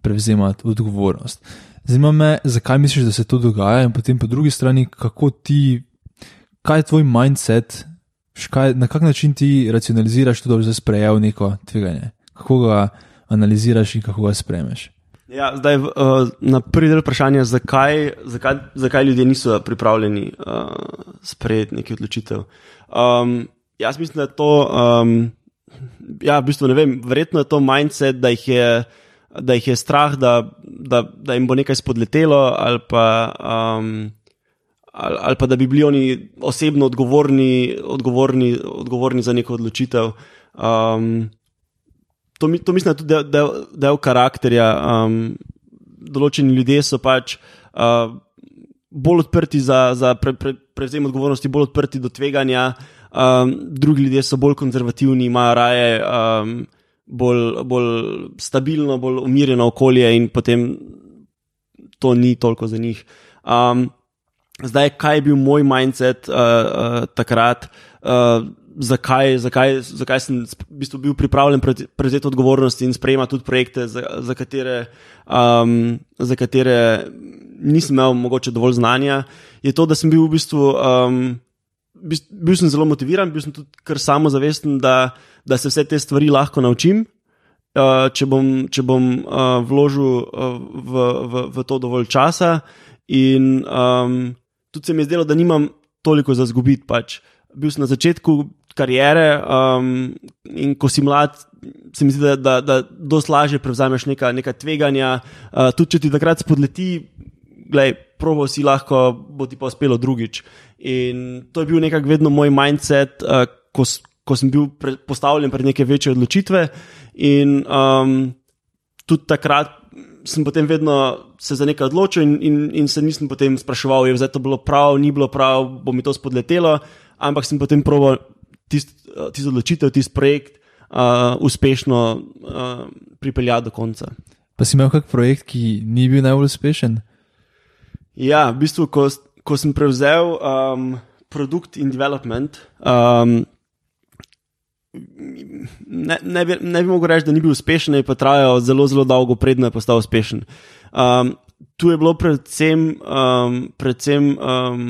prevzemati odgovornost. Zanima me, zakaj misliš, da se to dogaja, in potem po drugi strani, kako ti kaj je tvoj mindset, škaj, na kak način ti racionaliziraš to, da boš zdaj sprejel neko tveganje, kako ga analiziraš in kako ga sprejmeš. Ja, zdaj, uh, na prvi del vprašanja, zakaj, zakaj, zakaj ljudje niso pripravljeni uh, sprejeti nekaj odločitev. Um, jaz mislim, da je to, um, ja, v bistvu ne vem, verjetno je to mindset, da jih je, da jih je strah, da, da, da jim bo nekaj spodletelo, ali pa, um, ali, ali pa da bi bili oni osebno odgovorni, odgovorni, odgovorni za neko odločitev. Um, to, to mislim, da je tudi del, del, del karakterja. Um, določeni ljudje so pač uh, bolj odprti za, za pre, pre, prevzem odgovornosti, bolj odprti do tveganja, um, drugi ljudje so bolj konzervativni, imajo raje um, bolj, bolj stabilno, bolj umirjeno okolje in potem to ni toliko za njih. Um, zdaj, kaj je bil moj mindset uh, uh, takrat? Uh, zakaj, zakaj, zakaj sem v bistvu bil pripravljen prevzeti odgovornost in sprejemati tudi projekte, za, za, katere, um, za katere nisem imel mogoče dovolj znanja, je to, da sem bil v bistvu. Um, Bil sem zelo motiviran, bil sem tudi kar samozavesten, da, da se vse te stvari lahko naučim, uh, če bom, če bom uh, vložil uh, v, v, v to dovolj časa. In um, tudi se mi je zdelo, da nimam toliko za zgubiti. Pač. Bil sem na začetku kariere. Um, in ko si mlad, se mi zdi, da, da, da dosta lažje prevzameš neka, neka tveganja. Uh, tudi če ti takrat spodleti, gledaj, probo si lahko, bo ti pa uspelo drugič. In to je bil nekako vedno moj mindset, uh, ko, ko sem bil pre, postavljen pred neke večje odločitve. In um, tudi takrat. Sem potem vedno se za nekaj odločil, in, in, in se nisem potem spraševal, je to bilo prav, ni bilo prav, bo mi to spodletelo, ampak sem potem proval tisto tist odločitev, tisti projekt uh, uspešno uh, pripeljati do konca. Pa si imel kak projekt, ki ni bil najbolj uspešen? Ja, v bistvu, ko, ko sem prevzel um, produkt in development. Um, Ne, ne, bi, ne bi mogel reči, da ni bil uspešen, je pa trajal zelo, zelo dolgo, predno je postal uspešen. Um, tu je bilo predvsem, um, predvsem um,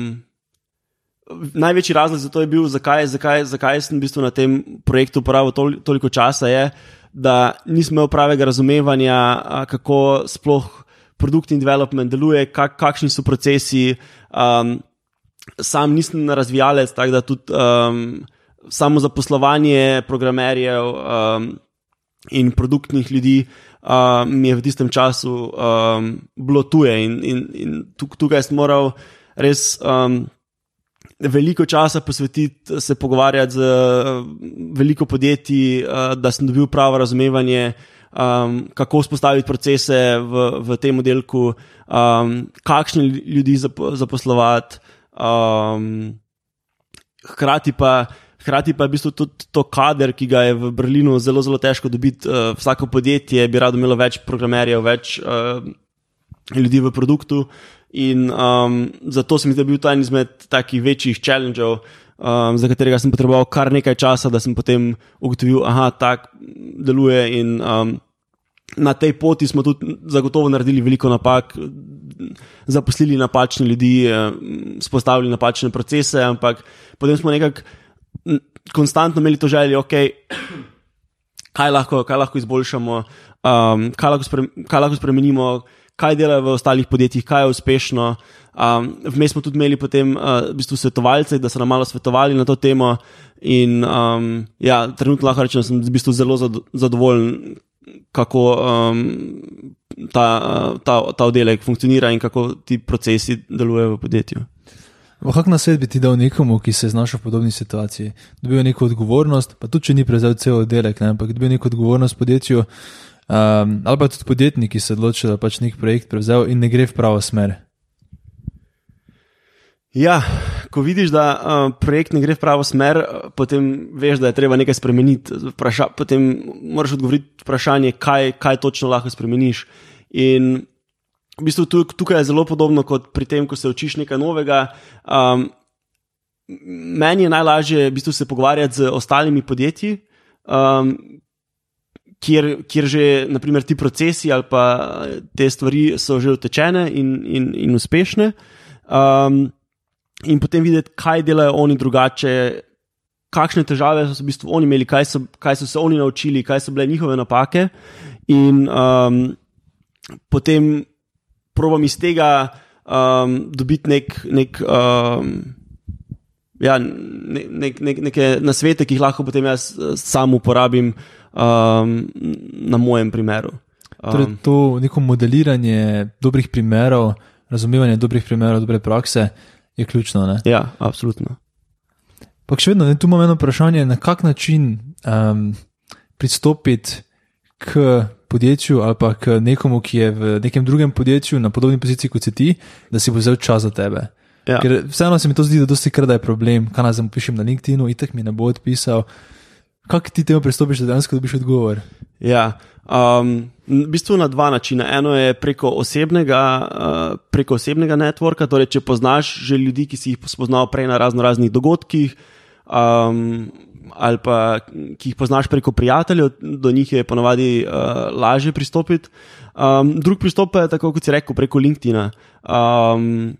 največji razlog za to je bil, zakaj, zakaj, zakaj sem v bistvu na tem projektu porabil tol, toliko časa, je, da nisem imel pravega razumevanja, kako sploh produkt in development deluje, kak, kakšni so procesi. Um, sam nisem razvijalec, tako da tudi um, samo zaposlovanje programerjev um, in produktnih ljudi. Uh, mi je v tistem času um, bilo tuje, in, in, in tukaj sem moral res um, veliko časa posvetiti, se pogovarjati z veliko podjetji, uh, da sem dobil pravo razumevanje, um, kako vzpostaviti procese v, v tem oddelku, um, kakšne ljudi zaposlovati. Um, hkrati pa. Hrati pa je v bistvu tudi to kader, ki ga je v Berlinu zelo, zelo težko dobiti. Uh, vsako podjetje bi rado imelo več programerjev, več uh, ljudi v produktu. In um, zato se mi je bil to en izmed takih večjih challengeov, um, za katerega sem potreboval kar nekaj časa, da sem potem ugotovil, da tako deluje. In um, na tej poti smo tudi zagotovo naredili veliko napak, zaposlili napačne ljudi, spostavili napačne procese, ampak potem smo nekako konstantno imeli to željo, ok. Kaj lahko, kaj lahko izboljšamo, um, kaj, lahko spre, kaj lahko spremenimo, kaj delajo v ostalih podjetjih, kaj je uspešno. Um, vmes smo tudi imeli potem uh, v bistvu svetovalce, da so nam malo svetovali na to temo. In um, ja, trenutno lahko rečem, da sem v bistvu zelo zadovoljen, kako um, ta, ta, ta oddelek funkcionira in kako ti procesi delujejo v podjetju. Kako na svet bi ti dal nekomu, ki se je znašel v podobni situaciji? Dobil je neko odgovornost, pa tudi če ni prevzel cel oddelek, ampak dobil je neko odgovornost podjetju. Um, ali pa tudi podjetniki se odločijo, da pač nek projekt prevzel in ne gre v pravo smer. Ja, ko vidiš, da uh, projekt ne gre v pravo smer, potem veš, da je treba nekaj spremeniti. Vpraša, potem moraš odgovoriti vprašanje, kaj, kaj točno lahko spremeniš. In v bistvu tukaj je zelo podobno kot pri tem, ko se učiš nekaj novega. Um, meni je najlažje v bistvu se pogovarjati z ostalimi podjetji, um, kjer, kjer že naprimer, ti procesi ali pa te stvari so že utečene in, in, in uspešne. Um, in potem videti, kaj delajo oni drugače, kakšne težave so v bistvu oni imeli, kaj so, kaj so se oni naučili, kaj so bile njihove napake. In um, potem probujem iz tega um, dobiti nek. nek um, Ja, ne, ne, ne, neke nasvete, ki jih lahko potem jaz eh, sam uporabim um, na mojem primeru. Um, torej, to neko modeliranje dobrih primerov, razumevanje dobrih primerov, dobre prakse je ključno. Ne? Ja, absolutno. Pa še vedno, ne, tu imamo eno vprašanje, na kak način um, pristopiti k podjetju ali pa k nekomu, ki je v nekem drugem podjetju na podobni poziciji kot ti, da si bo vzel čas za tebe. Ja. Ker vseeno se mi to zdi, da dosti krat je problem, kaj naj zapišem na LinkedIn-u, itek mi ne bo odpisal. Kako ti temu pristopiš, da dejansko dobiš odgovor? Ja, um, v bistvu na dva načina. Eno je preko osebnega, uh, preko osebnega networka, torej če poznaš že ljudi, ki si jih spoznal prej na razno raznih dogodkih, um, ali pa ki jih poznaš preko prijateljev, do njih je ponovadi uh, lažje pristopiti. Um, drug pristop je, tako kot si rekel, preko LinkedIn-a. Um,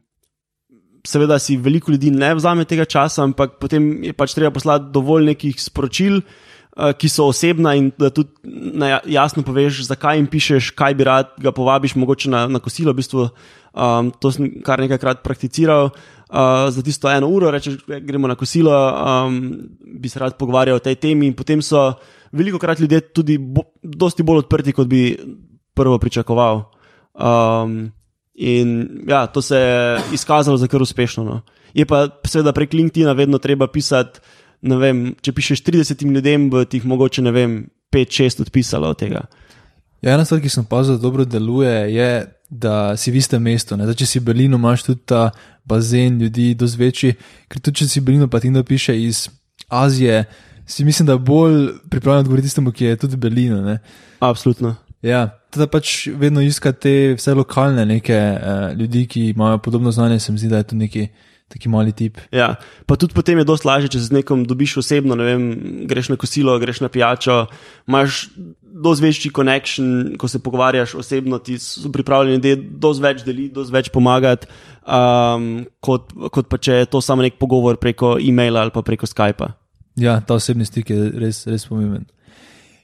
seveda si veliko ljudi ne vzame tega časa, ampak potem je pač treba poslati dovolj nekih sporočil, uh, ki so osebna in da tudi na jasno poveš, zakaj jim pišeš, kaj bi rad ga povabiš, mogoče na, na kosilo. V bistvu, um, to sem kar nekajkrat prakticiral. Uh, za tisto eno uro, rečeš, gremo na kosilo, um, bi se rad pogovarjal o tej temi, in potem so veliko krat ljudje tudi bo, dosti bolj odprti, kot bi prvo pričakoval. Um, In ja, to se je izkazalo za kar uspešno. No. Je pa seveda prek LinkedIn-a vedno treba pisati. Vem, če pišeš 30 ljudem, bo ti jih mogoče 5-6 odpisalo od tega. Ja, ena stvar, ki sem opazil, da dobro deluje, je, da si v istem mestu. Zdaj, če si v Berlinu, imaš tudi ta bazen ljudi, dosti večji. Ker tudi če si v Berlinu, pa ti nekdo piše iz Azije, si mislim, da bolj pripravljen odgovoriti tistemu, ki je tudi v Berlinu. Ne? Absolutno. Ja, teda pač vedno iskati te vse lokalne neke uh, ljudi, ki imajo podobno znanje, se mi zdi, da je to neki taki mali tip. Ja, pa tudi potem je dosti lažje, če se z nekom dobiš osebno, ne vem, greš na kosilo, greš na pijačo, imaš dosti večji connection, ko se pogovarjaš osebno, ti so pripravljeni, da je dosti več deliti, dosti več pomagati, um, kot, kot pa če je to samo nek pogovor preko e-maila ali pa preko Skypa. Ja, ta osebni stik je res, res pomemben.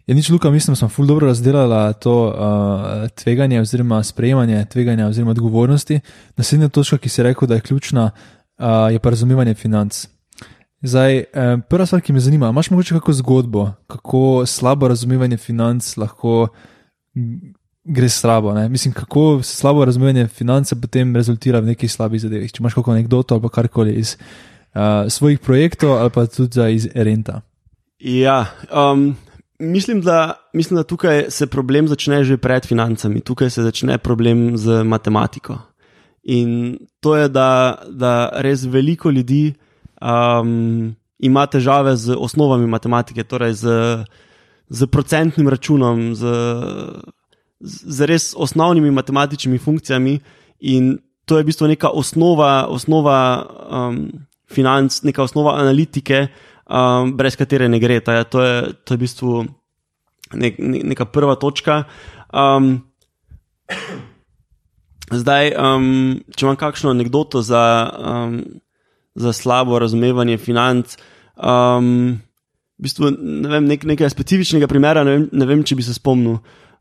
Je nič, Luka, mislim, da smo ful dobro razdelali to uh, tveganje, oziroma sprejemanje tveganja, oziroma odgovornosti. Naslednja točka, ki si rekel, da je ključna, uh, je pa razumevanje financ. Zdaj, um, prva stvar, ki me zanima, imaš morda kakšno zgodbo, kako slabo razumevanje financ lahko gre slabo? Ne? Mislim, kako slabo razumevanje financ potem rezultira v nekih slabih zadevah. Če imaš kakšno anekdoto ali karkoli iz uh, svojih projektov ali pa tudi iz Renta. Ja, um, Mislim da, mislim, da tukaj se problem začne že pred financami, tukaj se začne problem z matematiko. In to je, da, da res veliko ljudi um, ima težave z osnovami matematike, torej z, z procentnim računom, z, z res osnovnimi matematičnimi funkcijami. In to je v bistvu neka osnova, osnova um, financ, neka osnova analitike um, brez katere ne gre. Ta, to, je, to je v bistvu nek, ne, neka prva točka. Um, zdaj, um, če imam kakšno anegdoto za, um, za slabo razumevanje financ. Um, V bistvu, ne vem, nek, nekaj specifičnega primera, ne vem, ne vem, če bi se spomnil.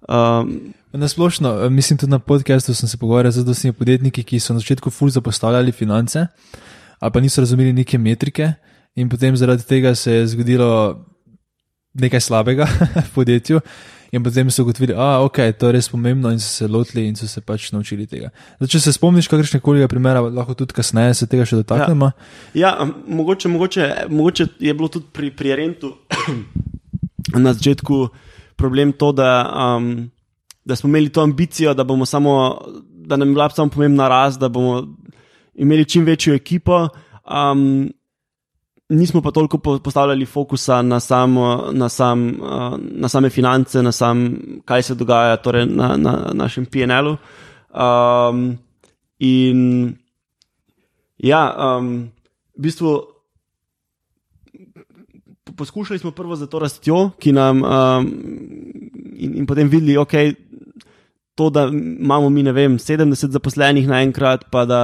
Um, na splošno, mislim, tudi na podkastu sem se pogovarjal z dostimi podjetniki, ki so na začetku ful zapostavljali finance, ali pa niso razumeli neke metrike, in potem zaradi tega se je zgodilo nekaj slabega v podjetju. In potem so ugotovili, da okay, je to res pomembno, in so se lotili in so se pač naučili tega. Zdaj, če se spomniš kakršnega koli primera, lahko tudi kasneje se tega še dotaknemo. Ja, ja mogoče, mogoče, mogoče je bilo tudi pri, pri Rentu na začetku problem to, da, um, da smo imeli to ambicijo, da, samo, da nam je bila samo pomembna rast, da bomo imeli čim večjo ekipo. Um, nismo pa toliko postavljali fokusa na, sam, na, sam, na same finance, na sam, kaj se dogaja torej na, na našem PNL-u. Um, in ja, um, v bistvu. Poskušali smo prvo za to rastjo, ki nam um, in, in potem videli, da okay, to, da imamo mi, ne vem, 70 zaposlenih naenkrat, pa da,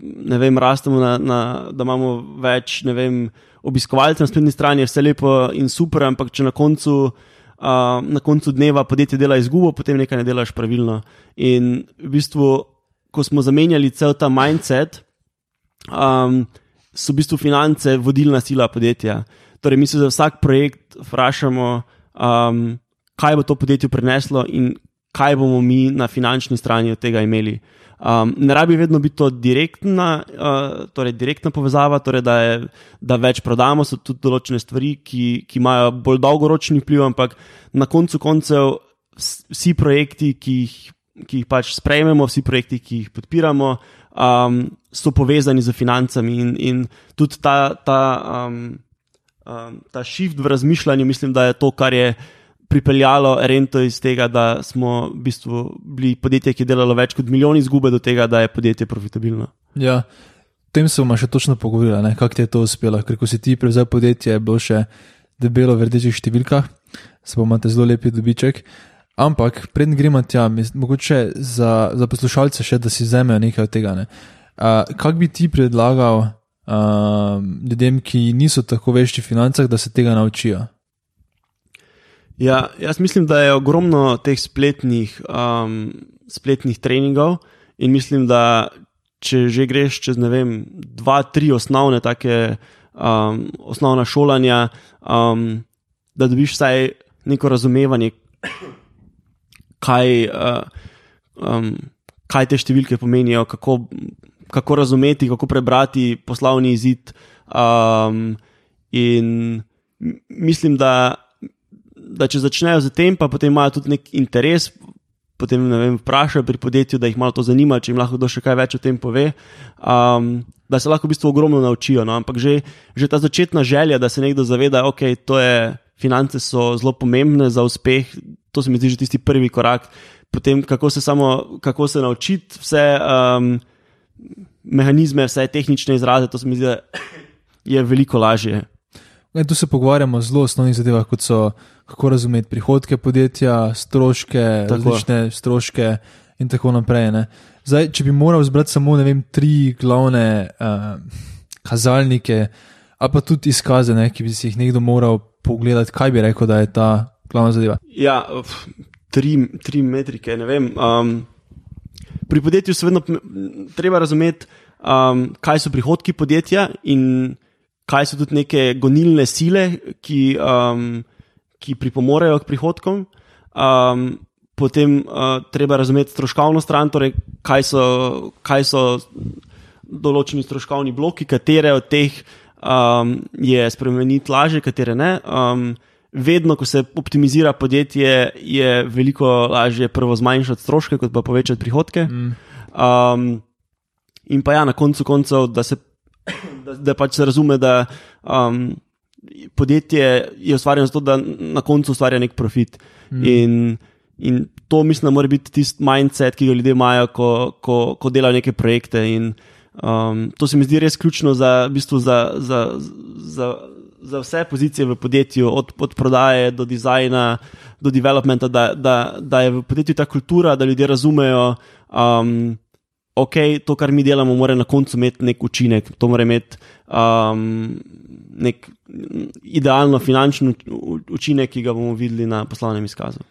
ne vem, rastemo, na, na, da imamo več, ne vem, obiskovalcev na spletni strani, je vse lepo in super, ampak če na koncu, uh, na koncu dneva podjetje dela izgubo, potem nekaj ne delaš pravilno. In v bistvu, ko smo zamenjali cel ta mindset, um, so v bistvu finance vodilna sila podjetja. Torej, mi se za vsak projekt vprašamo, um, kaj bo to podjetje prineslo in kaj bomo mi na finančni strani od tega imeli. Um, ne rabi vedno biti to direktna, uh, torej direktna povezava, torej da, je, da več prodamo, so tudi določene stvari, ki, ki imajo bolj dolgoročni vpliv, ampak na koncu koncev vsi projekti, ki jih, ki jih pač sprejmemo, vsi projekti, ki jih podpiramo, um, so povezani z financami in, in tudi ta, ta, um, um, ta shift v razmišljanju, mislim, da je to, kar je pripeljalo rento iz tega, da smo v bistvu bili podjetje, ki je delalo več kot milijon izgube, do tega, da je podjetje profitabilno. Ja, o tem se bomo še točno pogovorili, kako ti je to uspelo. Ker ko si ti prevzel podjetje, je bilo še debelo v rdečih številkah, se bomo imeli zelo lepi dobiček. Ampak, predn gremo tja, mogoče za, za poslušalce še, da si vzamejo nekaj od tega. Ne? Uh, kaj bi ti predlagal uh, ljudem, ki niso tako vešči v financah, da se tega naučijo? Ja, jaz mislim, da je ogromno teh spletnih, um, spletnih treningov in mislim, da če že greš čez ne vem, dva, tri osnovne, take um, osnovna šolanja, um, da dobiš vsaj neko razumevanje, kaj, uh, um, kaj te številke pomenijo, kako, kako razumeti, kako prebrati poslovni izid. Um, in mislim, da da če začnejo z tem, pa potem imajo tudi nek interes, potem ne vem, vprašajo pri podjetju, da jih malo to zanima, če jim lahko kdo še kaj več o tem pove. Um, Da se lahko v bistvu ogromno naučijo. No? Ampak že, že ta začetna želja, da se nekdo zaveda, da okay, finance so zelo pomembne za uspeh, to se mi zdi že tisti prvi korak. Potem, kako se, samo, kako se naučiti vse um, mehanizme, vse tehnične izraze, to se mi zdi, da je veliko lažje. Ne, tu se pogovarjamo o zelo osnovnih zadevah, kot so kako razumeti prihodke podjetja, stroške, tako. različne stroške in tako naprej. Zdaj, če bi moral zbrati samo vem, tri glavne uh, kazalnike, ali pa tudi izkaze, ne, ki bi si jih nekdo moral pogledati, kaj bi rekel, da je ta glavna zadeva. Ja, tri, tri metrike. Um, pri podjetju se vedno treba razumeti, um, kaj so prihodki podjetja in kaj so tudi neke gonilne sile, ki, um, ki pripomorejo k prihodkom. Um, potem uh, treba razumeti stroškovno stran, torej kaj so, kaj so določeni stroškovni bloki, katere od teh um, je spremeniti lažje, katere ne. Um, vedno, ko se optimizira podjetje, je veliko lažje prvo zmanjšati stroške, kot pa povečati prihodke. Mm. Um, in pa ja, na koncu koncev, da se da, da pač se razume, da um, podjetje je ustvarjeno zato, da na koncu ustvarja nek profit. Mm. In, in to mislim, da mora biti tisti mindset, ki ga ljudje imajo, ko, ko, ko delajo neke projekte. In, um, to se mi zdi res ključno za, v bistvu za, za, za, za vse pozicije v podjetju, od, od prodaje do dizajna. Do developmenta, da, da, da je v podjetju ta kultura, da ljudje razumejo, um, ok, to, kar mi delamo, mora na koncu imeti nek učinek, to mora imeti um, nek idealno finančni učinek, ki ga bomo videli na poslovnem izkazu.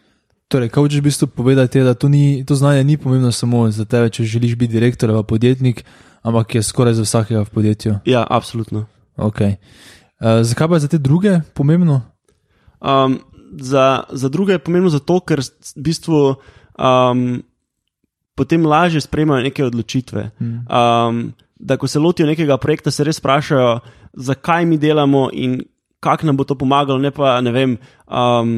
Torej, kaj hočeš v bistvu povedati, je, da to, ni, to znanje ni pomembno samo za tebe, če želiš biti direktor ali podjetnik, ampak je skoraj za vsakega v podjetju. Ja, absolutno. Okay. Uh, zakaj pa je za te druge pomembno? Um, za, za druge je pomembno zato, ker v bistvu um, potem lažje sprejemajo neke odločitve. Um, da, ko se lotijo nekega projekta, se res sprašujejo, zakaj mi delamo in kako nam bo to pomagalo. Ne pa, ne vem, um,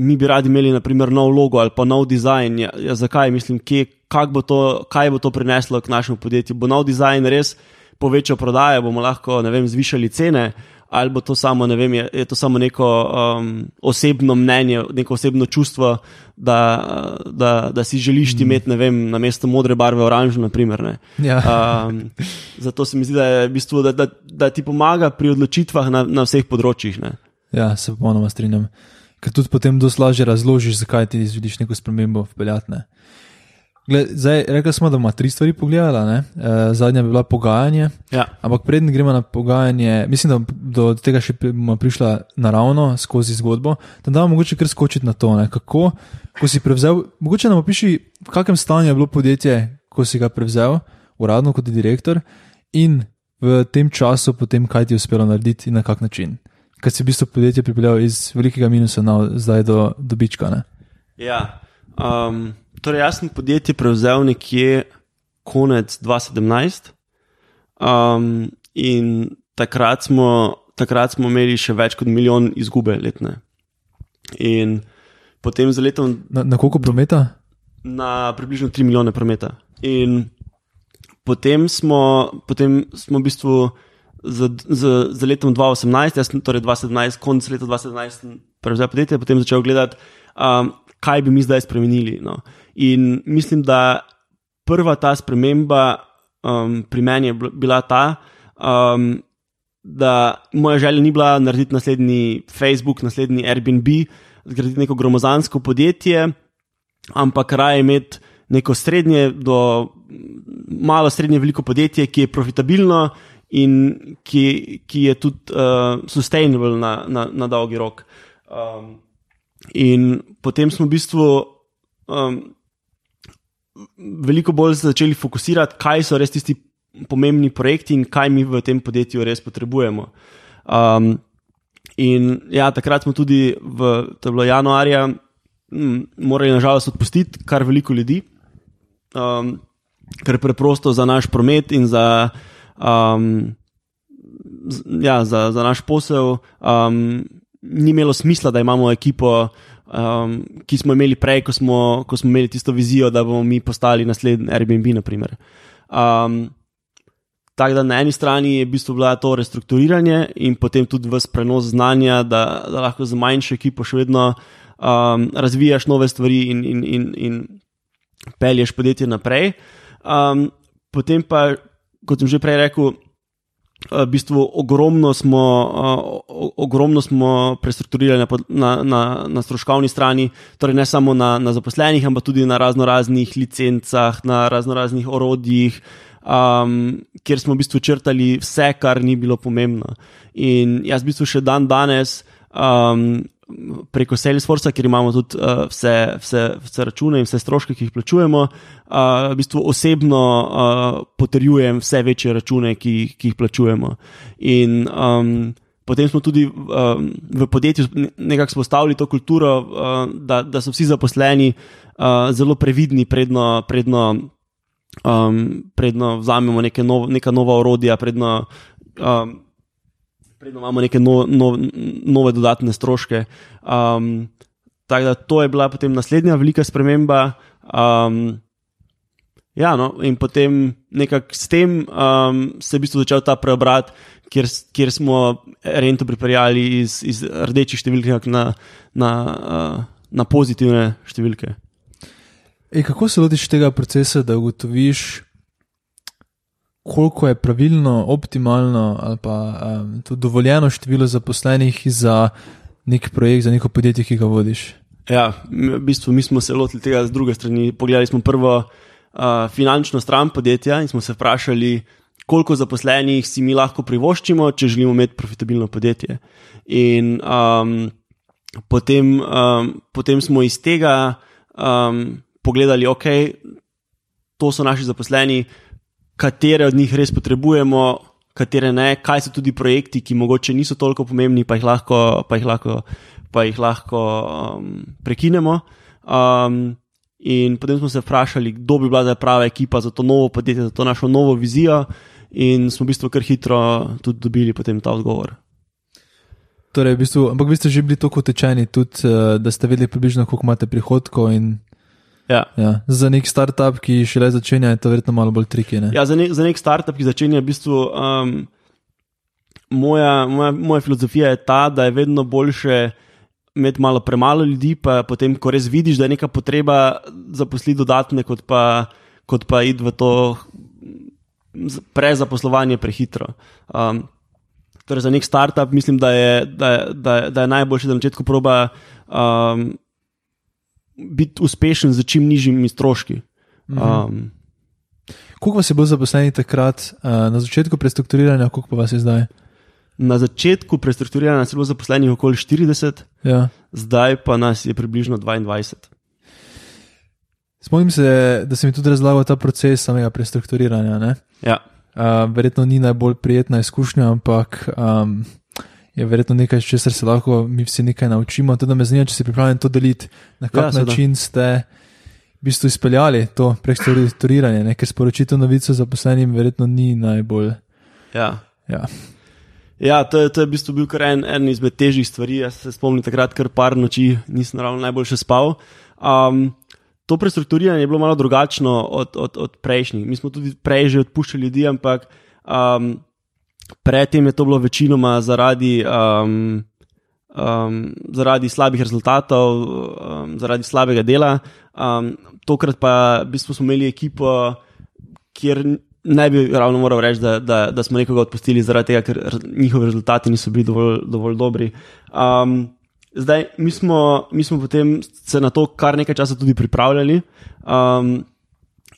mi bi radi imeli, naprimer, nov logo ali pa nov dizajn. Ja, ja, zakaj, mislim, kje, bo to, kaj bo to prineslo k našemu podjetju? Bo nov dizajn res povečal prodaje, bomo lahko, ne vem, zvišali cene ali bo to samo, ne vem, je, je to samo neko um, osebno mnenje, neko osebno čustvo, da, da, da si želiš ti mm. imeti, ne vem, na mesto modre barve oranžno, naprimer. Ja. Um, zato se mi zdi, da, je, v bistvu, da, da, da ti pomaga pri odločitvah na, na vseh področjih. Ne? Ja, se popolnoma strinjam. Ker tudi potem dosti lažje razložiš, zakaj ti želiš neko spremembo vpeljati. Gled, zdaj, rekli smo, da bomo tri stvari pogledali. E, zadnja bi bila pogajanje. Ja. Ampak preden gremo na pogajanje, mislim, da do tega še bomo prišla naravno skozi zgodbo. Da damo mogoče kar skočiti na to, ne? kako ko si prevzel. Mogoče nam opiši, v kakšnem stanju je bilo podjetje, ko si ga prevzel, uradno kot direktor, in v tem času, potem, kaj ti je uspelo narediti in na kak način. Ker si v bistvu podjetje pripeljal iz velikega minusa na zdaj do dobička. Ne? Ja. Um, torej, jaz sem podjetje prevzel nekje konec 2017, um, in takrat smo, takrat smo imeli še več kot milijon izgube letne. In potem za letom Na, na koliko prometa? na približno 3 milijone prometa. In potem smo, potem smo v bistvu z, z, z letom 2018, jaz sem torej 2017, konec leta 2017, sem prevzel podjetje, potem začel gledati, um, kaj bi mi zdaj spremenili. No. In mislim, da prva ta sprememba um, pri meni je bila ta, um, da moja želja ni bila narediti naslednji Facebook, naslednji Airbnb, zgraditi neko gromozansko podjetje, ampak raje imeti neko srednje do malo srednje veliko podjetje, ki je profitabilno in ki, ki je tudi uh, sustainable na, na, na dolgi rok. Um, in potem smo v bistvu um, veliko bolj začeli fokusirati, kaj so res tisti pomembni projekti in kaj mi v tem podjetju res potrebujemo. Um, in ja, takrat smo tudi, v, to je bilo januarja, m, morali nažalost odpustiti kar veliko ljudi, um, ker preprosto za naš promet in za, um, ja, za, za naš posel um, ni imelo smisla, da imamo ekipo. Um, ki smo imeli prej, ko smo, ko smo imeli tisto vizijo, da bomo mi postali naslednji Airbnb. naprimer. Um, Tako da na eni strani je v bistvu bila to restrukturiranje in potem tudi vse prenos znanja, da, da lahko z manjšo ekipo še vedno um, razvijaš nove stvari in, in, in, in pelješ podjetje naprej. Um, potem pa, kot sem že prej rekel, v bistvu ogromno smo, uh, ogromno smo prestrukturirali na, na, na, stroškovni strani, torej ne samo na, na zaposlenih, ampak tudi na razno raznih licencah, na razno raznih orodjih, um, kjer smo v bistvu črtali vse, kar ni bilo pomembno. In jaz v bistvu še dan danes. Um, Preko Salesforce, kjer imamo tudi uh, vse, vse, vse račune in vse stroške, ki jih plačujemo, uh, v bistvu osebno uh, potrjujem vse večje račune, ki, ki jih plačujemo. In um, potem smo tudi um, v podjetju nekako spostavili to kulturo, uh, da, da so vsi zaposleni uh, zelo previdni, predno, predno, um, predno vzamemo nov, neka nova orodja, predno. Um, Predno imamo neke no, no, nove dodatne stroške. Um, tako da to je bila potem naslednja velika sprememba. Um, ja, no, in potem nekako s tem um, se je v bistvu začel ta preobrat, kjer, kjer smo rento pripeljali iz, iz rdečih številk na, na, uh, na pozitivne številke. Ej, kako se lotiš tega procesa, da ugotoviš, koliko je pravilno, optimalno ali pa um, tudi dovoljeno število zaposlenih za nek projekt, za neko podjetje, ki ga vodiš? Ja, v bistvu mi smo se lotili tega z druge strani. Pogledali smo prvo uh, finančno stran podjetja in smo se vprašali, koliko zaposlenih si mi lahko privoščimo, če želimo imeti profitabilno podjetje. In um, potem, um, potem smo iz tega um, pogledali, ok, to so naši zaposleni, katere od njih res potrebujemo, katere ne, kaj so tudi projekti, ki mogoče niso toliko pomembni, pa jih lahko, pa jih lahko, pa jih lahko um, prekinemo. Um, in potem smo se vprašali, kdo bi bila zdaj prava ekipa za to novo podjetje, za to našo novo vizijo, in smo v bistvu kar hitro tudi dobili ta odgovor. Torej, v bistvu, ampak vi ste že bili tako tečeni, tudi, uh, da ste vedeli približno, koliko imate prihodkov. In, Ja. ja, za nek startup, ki šele začenja, je to verjetno malo bolj triki. Ne? Ja, za, nek, za nek startup, ki začenja, v bistvu, um, moja, moja, moja filozofija je ta, da je vedno boljše imeti malo premalo ljudi, pa potem, ko res vidiš, da je neka potreba zaposliti dodatne, kot pa, kot pa iti v to prezaposlovanje prehitro. Um, torej za nek startup mislim, da je, da, da, da je najboljše, da na začetku proba um, biti uspešen z čim nižjimi stroški. Um, Koliko vas je bilo zaposlenih takrat, uh, na začetku prestrukturiranja, koliko pa vas je zdaj? na začetku prestrukturiranja je bilo zaposlenih okoli 40, Ja. zdaj pa nas je približno 22. Spomnim se, da sem tudi razlagal ta proces samega prestrukturiranja. Ne? Ja, Uh, verjetno ni najbolj prijetna izkušnja, ampak um, je verjetno nekaj, česar se lahko mi vsi nekaj naučimo. Tudi me zanima, če si pripravljen to deliti, na kak Ja, način ste v bistvu izpeljali to prestrukturiranje, ne? ker sporočitev novico zaposlenim verjetno ni najbolj. ja. Ja. Ja, to je, to je v bistvu bil kar en, en izmed težjih stvari. Jaz se spomnim takrat, kar par noči nisem ravno najboljše spal. Um, to prestrukturiranje je bilo malo drugačno od, od, od prejšnjih. Mi smo tudi prej že odpuščali ljudi, ampak um, predtem je to bilo večinoma zaradi, um, um, zaradi slabih rezultatov, um, zaradi slabega dela. Um, tokrat pa v bistvu smo imeli ekipo, kjer ne bi ravno moral reči, da, da, da smo nekoga odpustili zaradi tega, ker njihovi rezultati niso bili dovolj, dovolj dobri. Um, zdaj, mi smo, mi smo potem se na to kar nekaj časa tudi pripravljali. Um,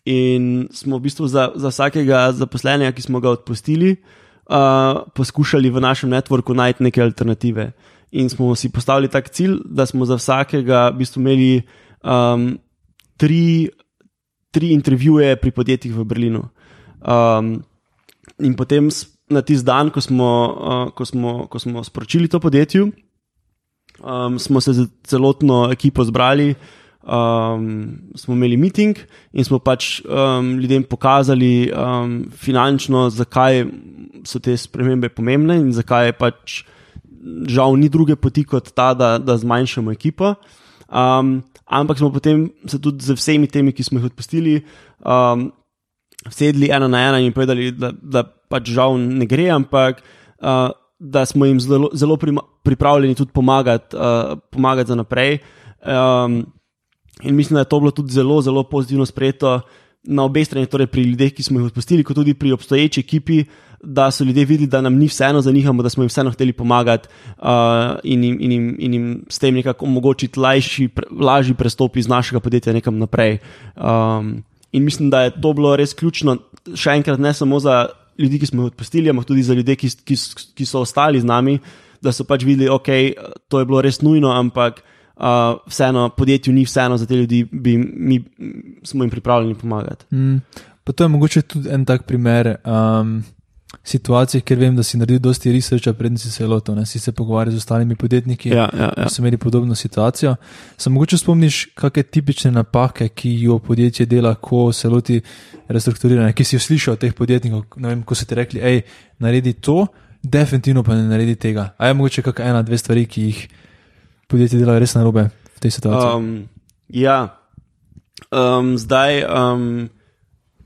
In smo v bistvu za, za vsakega zaposlenega, ki smo ga odpustili, uh, poskušali v našem networku najti neke alternative. In smo si postavili tak cilj, da smo za vsakega v bistvu imeli um, tri, tri intervjuje pri podjetjih v Berlinu. Um, in potem na tisti dan, ko smo, uh, ko, smo, ko smo sporočili to podjetju, um, smo se z celotno ekipo zbrali, um, smo imeli meeting in smo pač um, ljudem pokazali um, finančno, zakaj so te spremembe pomembne in zakaj pač žal ni druge poti kot ta, da, da zmanjšamo ekipo. Um, ampak smo potem se tudi z vsemi temi, ki smo jih odpustili, um, sedli ena na ena in povedali, da, da pač žal ne gre, ampak uh, da smo jim zelo, zelo pripravljeni tudi pomagati, uh, pomagati za naprej. Um, in mislim, da je to bilo tudi zelo, zelo pozitivno sprejeto na obeh stranih, torej pri ljudeh, ki smo jih odpustili, kot tudi pri obstoječi ekipi, da so ljudje videli, da nam ni vseeno za njih, da smo jim vseeno hteli pomagati uh, in, jim, in, jim, in jim s tem nekako omogočiti lažji, pre, lažji prestop iz našega podjetja nekam naprej. Um, in mislim, da je to bilo res ključno, še enkrat, ne samo za ljudi, ki smo jih odpustili, ampak tudi za ljudi, ki, ki, ki so ostali z nami, da so pač videli, da okay, je bilo res nujno, ampak uh, vseeno podjetju ni vseeno za te ljudi, bi mi smo jim pripravljeni pomagati. Mm. Pa to je mogoče tudi en tak primer um, situacije, ker vem, da si naredil dosti researcha, predtem si se lotil, ne si se pogovarjal z ostalimi podjetniki. Ja, ja, ja. ki so imeli podobno situacijo. Se mogoče spomniš, kakšne tipične napake, ki jo podjetje dela, ko se loti restrukturiranja, ki si jo slišal od teh podjetnikov, vem, ko so ti rekli, hej, naredi to, definitivno pa ne naredi tega. A je mogoče kakšna ena, dve stvari, ki jih podjetje dela res narobe v tej situaciji? Um, ja, um, zdaj. Um,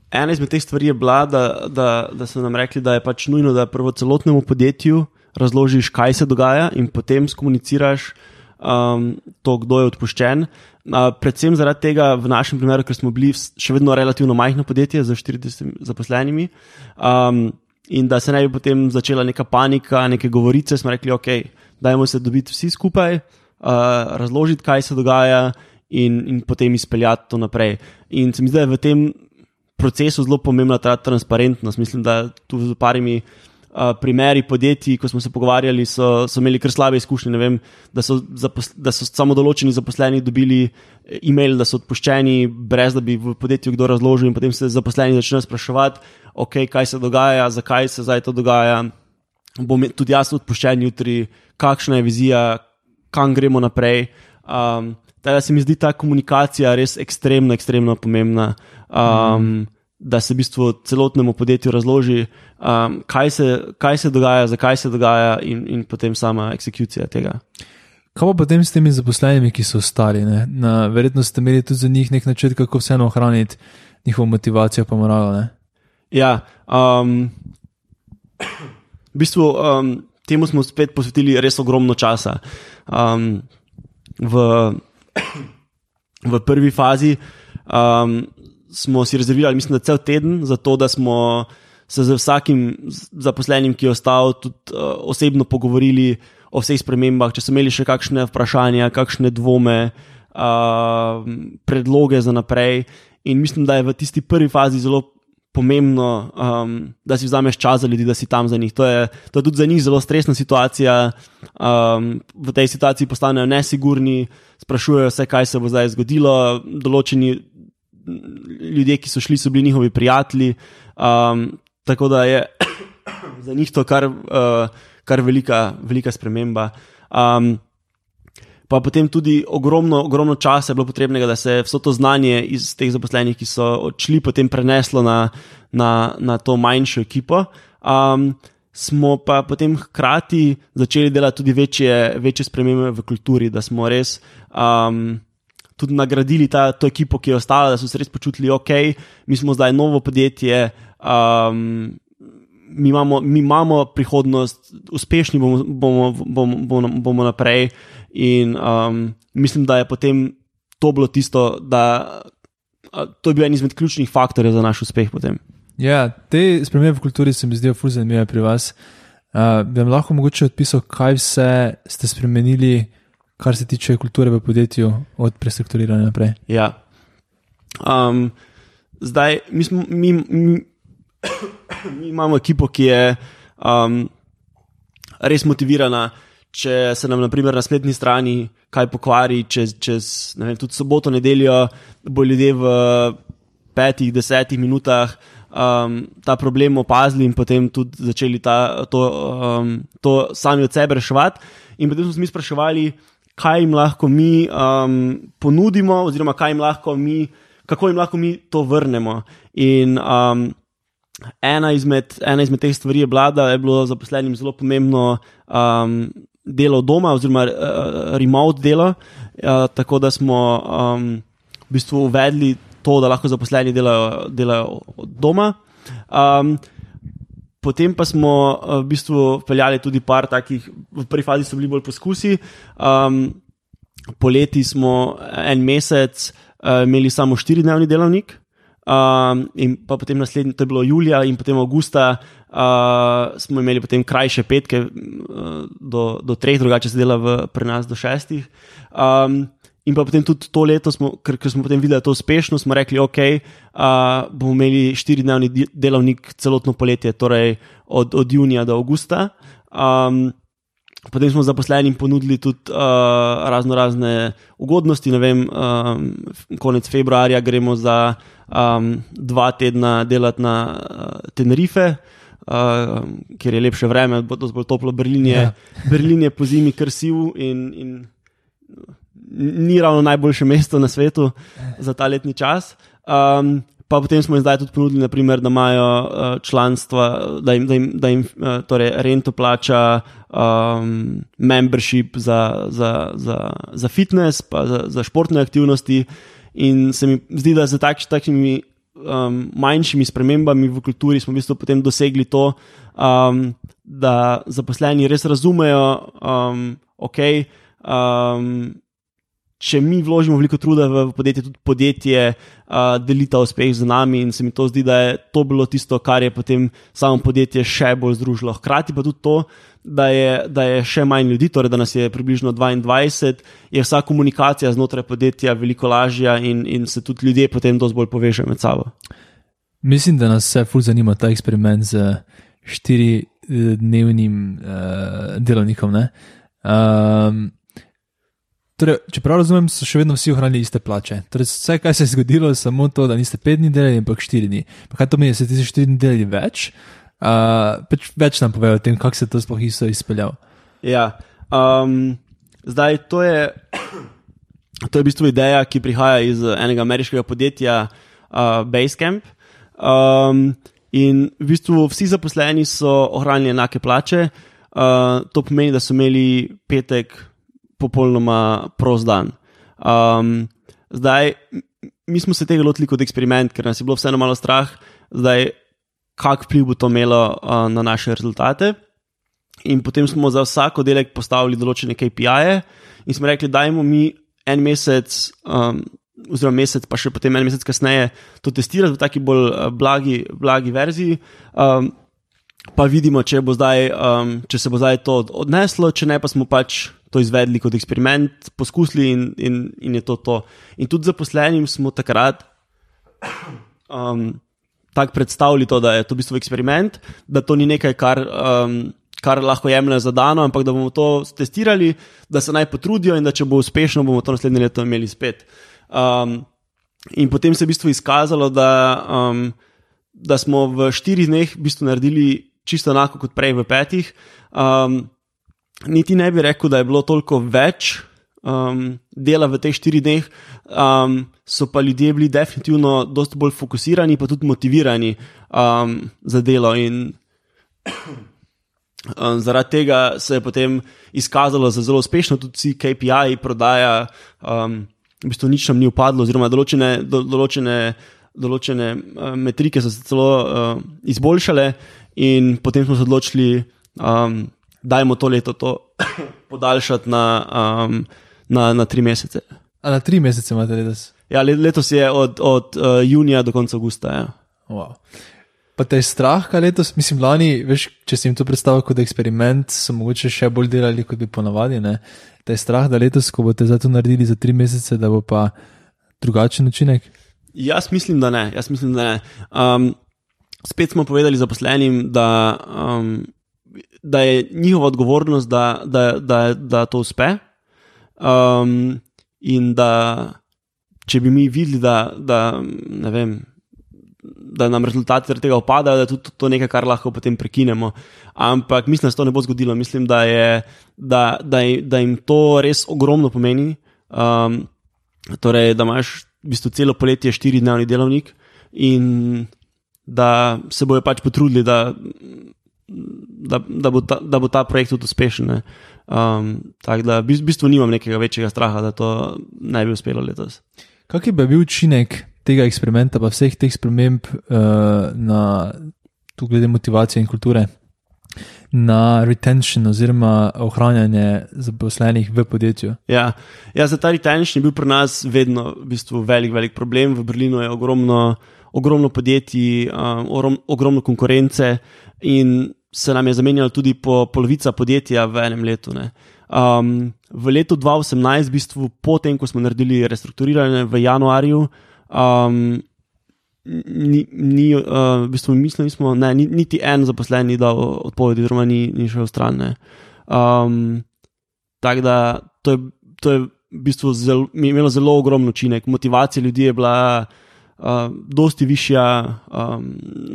Ena izmed teh stvari je bila, da, da, da so nam rekli, da je pač nujno, da prvo celotnemu podjetju razložiš, kaj se dogaja, in potem skomuniciraš um, to, kdo je odpuščen. Uh, predvsem zaradi tega, v našem primeru, ker smo bili še vedno relativno majhno podjetje z 40 zaposlenimi. Um, in da se ne bi potem začela neka panika, neke govorice, smo rekli, ok, dajmo se dobiti vsi skupaj, uh, razložiti, kaj se dogaja, in, in potem izpeljati to naprej. In se mi zdi, da je v tem procesu zelo pomembna ta transparentnost. Mislim, da tu z parimi uh, primeri podjetij, ko smo se pogovarjali, so, so imeli kar slabe izkušnje. Ne Vem, da, so zapos, da so samo določeni zaposleni dobili e-mail, da so odpuščeni, brez da bi v podjetju kdo razložil, in potem se zaposleni začnejo spraševati, okay, kaj se dogaja, zakaj se zdaj to dogaja. Bom tudi jaz odpuščen jutri, kakšna je vizija, kam gremo naprej. Um, Tako da se mi zdi ta komunikacija res ekstremno, ekstremno pomembna, um, mm. da se v bistvu celotnemu podjetju razloži, um, kaj, se, kaj se dogaja, zakaj se dogaja, in, in potem sama eksekucija tega. Kaj pa potem s temi zaposlenimi, ki so ostali? ne? Na, verjetno ste imeli tudi za njih nek način, kako vseeno ohraniti njihovo motivacijo, pa moralo. Ne? Ja, um, v bistvu um, temu smo spet posvetili res ogromno časa. Um, v, v prvi fazi um, smo si rezervirali, mislim, da cel teden, zato da smo se z vsakim zaposlenim, ki je ostal, tudi uh, osebno pogovorili o vseh spremembah, če so imeli še kakšne vprašanja, kakšne dvome, uh, predloge za naprej. in mislim, da je v tisti prvi fazi zelo pomembno, um, da si vzameš čas za ljudi, da si tam za njih. To je, to je tudi za njih zelo stresna situacija. Um, v tej situaciji postanejo nesigurni, sprašujejo se, kaj se bo zdaj zgodilo. Določeni ljudje, ki so šli, so bili njihovi prijatelji. Um, tako da je za njih to kar, uh, kar velika, velika sprememba. Um, pa potem tudi ogromno, ogromno časa je bilo potrebnega, da se vso to znanje iz teh zaposlenih, ki so odšli, potem preneslo na, na, na to manjšo ekipo. Um, smo pa potem hkrati začeli delati tudi večje, večje spremembe v kulturi, da smo res. Um, Tudi nagradili ta, to ekipo, ki je ostala, da so se res počutili, ok, mi smo zdaj novo podjetje, um, mi, imamo, mi imamo prihodnost, uspešni bomo, bomo, bomo, bomo, bomo naprej. In um, mislim, da je potem to bilo tisto, da to je bil en izmed ključnih faktorjev za naš uspeh. Potem. Ja, te spremembe v kulturi se mi zdijo fully zanimive pri vas. Uh, bi vam lahko mogoče odpisal, kaj vse ste spremenili, kar se tiče kulture v podjetju, od prestrukturiranja naprej. Ja. Um, zdaj, mi, smo, mi, mi, mi imamo ekipo, ki je um, res motivirana če se nam naprimer, na spletni strani kaj pokvari, čez, čez vem, tudi soboto, nedeljo, bo ljudje v petih, desetih minutah um, ta problem opazili in potem tudi začeli ta, to, um, to sami od sebe reševati. In potem smo mi spraševali, kaj jim lahko mi um, ponudimo, oziroma jim mi, kako jim lahko mi to vrnemo. In um, ena, izmed, ena izmed teh stvari je bila, da je bilo zaposlenim zelo pomembno um, delo doma, oziroma uh, remote delo, uh, tako da smo um, v bistvu uvedli to, da lahko zaposleni delajo, delajo od doma. Um, potem pa smo v bistvu peljali tudi par takih, v prvi fazi so bili bolj poskusi. Um, poleti smo en mesec uh, imeli samo štiridnevni delovnik. Um, in pa potem naslednji, to je bilo julija, in potem avgusta, uh, smo imeli potem krajše petke, uh, do, do treh, drugače se dela v, pri nas do šestih. Um, in pa potem tudi to leto, smo, ker, ker smo potem videli, da je to uspešno, smo rekli, ok, uh, bomo imeli štiridnevni delovnik celotno poletje, torej od, od junija do avgusta. Um, Potem smo zaposlenim ponudili tudi uh, razno razne ugodnosti. Vem, um, konec februarja gremo za um, dva tedna delati na uh, Tenerife, uh, kjer je lepše vreme, bo to zelo toplo. Berlin je, ja. Berlin je po zimi krsiv in, in ni ravno najboljše mesto na svetu za ta letni čas. Um, pa potem smo jim zdaj tudi ponudili, naprimer, da imajo uh, članstva, da jim, da jim, da jim uh, torej rento plača um, membership za, za, za, za fitness, pa za, za športne aktivnosti. In se mi zdi, da z takš, takšnimi um, manjšimi spremembami v kulturi smo v bistvu potem dosegli to, um, da zaposleni res razumejo, um, ok. Um, če mi vložimo veliko truda v podjetje, tudi podjetje uh, deli ta uspeh z nami, in se mi to zdi, da je to bilo tisto, kar je potem samo podjetje še bolj združilo. Hkrati pa tudi to, da je, da je še manj ljudi, torej da nas je približno 22, je vsa komunikacija znotraj podjetja veliko lažja in, in se tudi ljudje potem dosti bolj povežejo med sabo. Mislim, da nas vse ful zanima ta eksperiment z štiridnevnim uh, delovnikom. Um, Torej, če prav razumem, so še vedno vsi ohranili iste plače. Torej, vse, kar se je zgodilo, je samo to, da niste pet dni delali, ampak štiri dni. Pa kaj to meni, ste ti štiri dni delali več? Uh, več nam povejo o tem, kako se to sploh isto izpeljal. Ja, um, zdaj to je, to je v bistvu ideja, ki prihaja iz enega ameriškega podjetja uh, Basecamp. Um, in v bistvu vsi zaposleni so ohranili enake plače. Uh, to pomeni, da so imeli petek popolnoma prost dan. Um, zdaj, mi smo se tega lotili kot eksperiment, ker nas je bilo vseeno malo strah, zdaj, kak vpliv bo to imelo uh, na naše rezultate. In potem smo za vsak oddelek postavili določene KPI-je in smo rekli, dajmo mi en mesec, um, oziroma mesec, pa še potem en mesec kasneje, to testirati v taki bolj blagi, blagi verziji. Um, Pa vidimo, če, zdaj, um, če se bo zdaj to odneslo, če ne, pa smo pač to izvedli kot eksperiment, poskusili in, in, in je to to. In tudi zaposlenim smo takrat um, tako predstavili to, da je to v bistvu eksperiment, da to ni nekaj, kar. Um, Kar lahko jemlje za dano, ampak da bomo to testirali, da se naj potrudijo, in da če bo uspešno, bomo to naslednje leto imeli spet. Um, in potem se je v bistvu izkazalo, da, um, da smo v štirih dneh v bistvu naredili čisto enako kot prej v petih. Um, niti ne bi rekel, da je bilo toliko več um, dela v teh štirih dneh, um, so pa ljudje bili definitivno dosti bolj fokusirani, pa tudi motivirani um, za delo. In um, zaradi tega se je potem izkazalo za zelo uspešno, tudi vsi KPI prodaja. Um, V bistvu nič nam ni upadlo, oziroma določene, do, določene, določene uh, metrike so se celo uh, izboljšale, in potem smo se odločili, um, da je to leto to podaljšati na, um, na, na tri mesece. A na tri mesece imate letos? Ja, letos je od, od uh, junija do konca augusta. Ja. Wow. Pa te je strah, kaj letos, mislim, lani, veš, če si jim to predstavljal kot eksperiment, so mogoče še bolj delali, kot bi ponavadi. Ne? Te je strah, da letos, ko boste za to naredili za tri mesece, da bo pa drugačen učinek? Jaz mislim, da ne. Mislim, da ne. Um, spet smo povedali zaposlenim, da, um, da je njihova odgovornost, da, da, da, da to uspe. Um, in da, če bi mi videli, da, da, vem, da nam rezultati zaradi tega opadajo, da je tudi to nekaj, kar lahko potem prekinemo. Ampak mislim, da se to ne bo zgodilo. Mislim, da, je, da, da, da jim to res ogromno pomeni. Um, torej, da imaš v bistvu celo poletje štiri-dnevni delovnik in da se bojo pač potrudili, da, da, da, bo, ta, da bo ta projekt tudi uspešen. Um, tako da v bistvu nimam nekega večjega straha, da to ne bi uspelo letos. Kakšen bi bil učinek tega eksperimenta, pa vseh teh sprememb uh, na tu glede motivacije in kulture, na retention oziroma ohranjanje zaposlenih v podjetju? Ja, ja za ta retention je bil pri nas vedno v bistvu velik, velik problem. V Berlinu je ogromno, ogromno podjetij, um, ogromno konkurence in se nam je zamenjalo tudi po polovica podjetja v enem letu. Um, v letu 2018, v bistvu potem, ko smo naredili restrukturiranje v januarju, um, ni, ni uh, v bistvu mislim, smo, ne, niti en zaposlen ni dal odpovedi, oziroma ni, ni šel v stran. Um, Tako da to je, to je v bistvu zel, imelo zelo ogromen učinek, motivacija ljudi je bila uh, dosti višja. Um,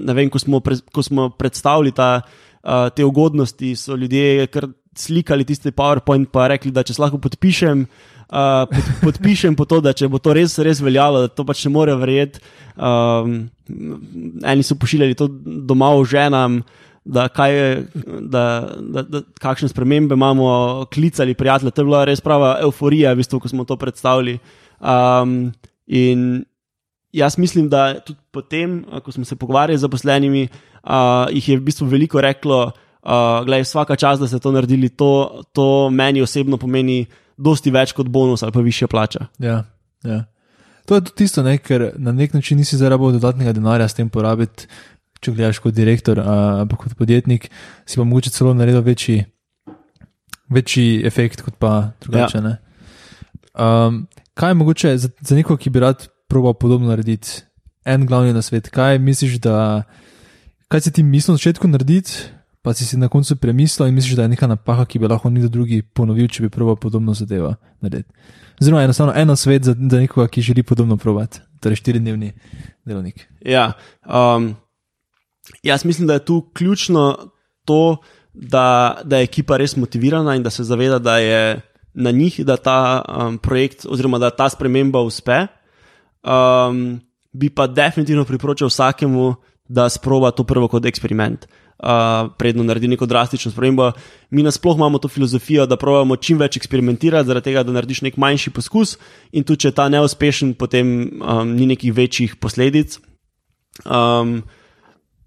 vem, ko, smo pre, ko smo predstavili ta, uh, te ugodnosti, so ljudje kar slikali tisti PowerPoint, pa rekli, da če lahko podpišem. Uh, pod, podpišem po to, da če bo to res, res veljalo, da to pač ne more verjeti. Um, eni so pošiljali to domov ženam, da, kaj, da, da, da kakšne spremembe imamo, klicali prijatelje. To je bila res prava euforija, v bistvu, ko smo to predstavili. Um, in jaz mislim, da tudi potem, ko smo se pogovarjali z zaposlenimi, uh, jih je v bistvu veliko reklo, uh, je vsaka čas, da ste to naredili, to, to meni osebno pomeni dosti več kot bonus ali pa više plača. Ja, ja. To je tudi tisto, ne, ker na nek način nisi zarabil dodatnega denarja s tem porabiti, če gledaš kot direktor ali uh, kot podjetnik, si pa mogoče celo naredil večji, večji efekt kot pa drugače. Ja. Um, kaj je mogoče za, za nekoga, ki bi rad proba podobno narediti. En glavni na svet, kaj misliš, da kaj si ti mislil na začetku narediti, pa si si na koncu premislil in misliš, da je neka napaka, ki bi lahko nekdo drugi ponovil, če bi proval podobno zadevo narediti. Zelo enostavno, eno svet za, za nekoga, ki želi podobno provati, torej štiridnevni delovnik. Ja, um, jaz mislim, da je tu ključno to, da, da je ekipa res motivirana in da se zaveda, da je na njih, da ta um, projekt oziroma da ta sprememba uspe. Um, bi pa definitivno priporočal vsakemu, da sproba to prvo kot eksperiment, uh, predno naredi neko drastično spremembo. Mi nasploh imamo to filozofijo, da pravimo čim več eksperimentirati, zaradi tega, da narediš nek manjši poskus in tudi če je ta neuspešen, potem um, ni nekih večjih posledic. Um,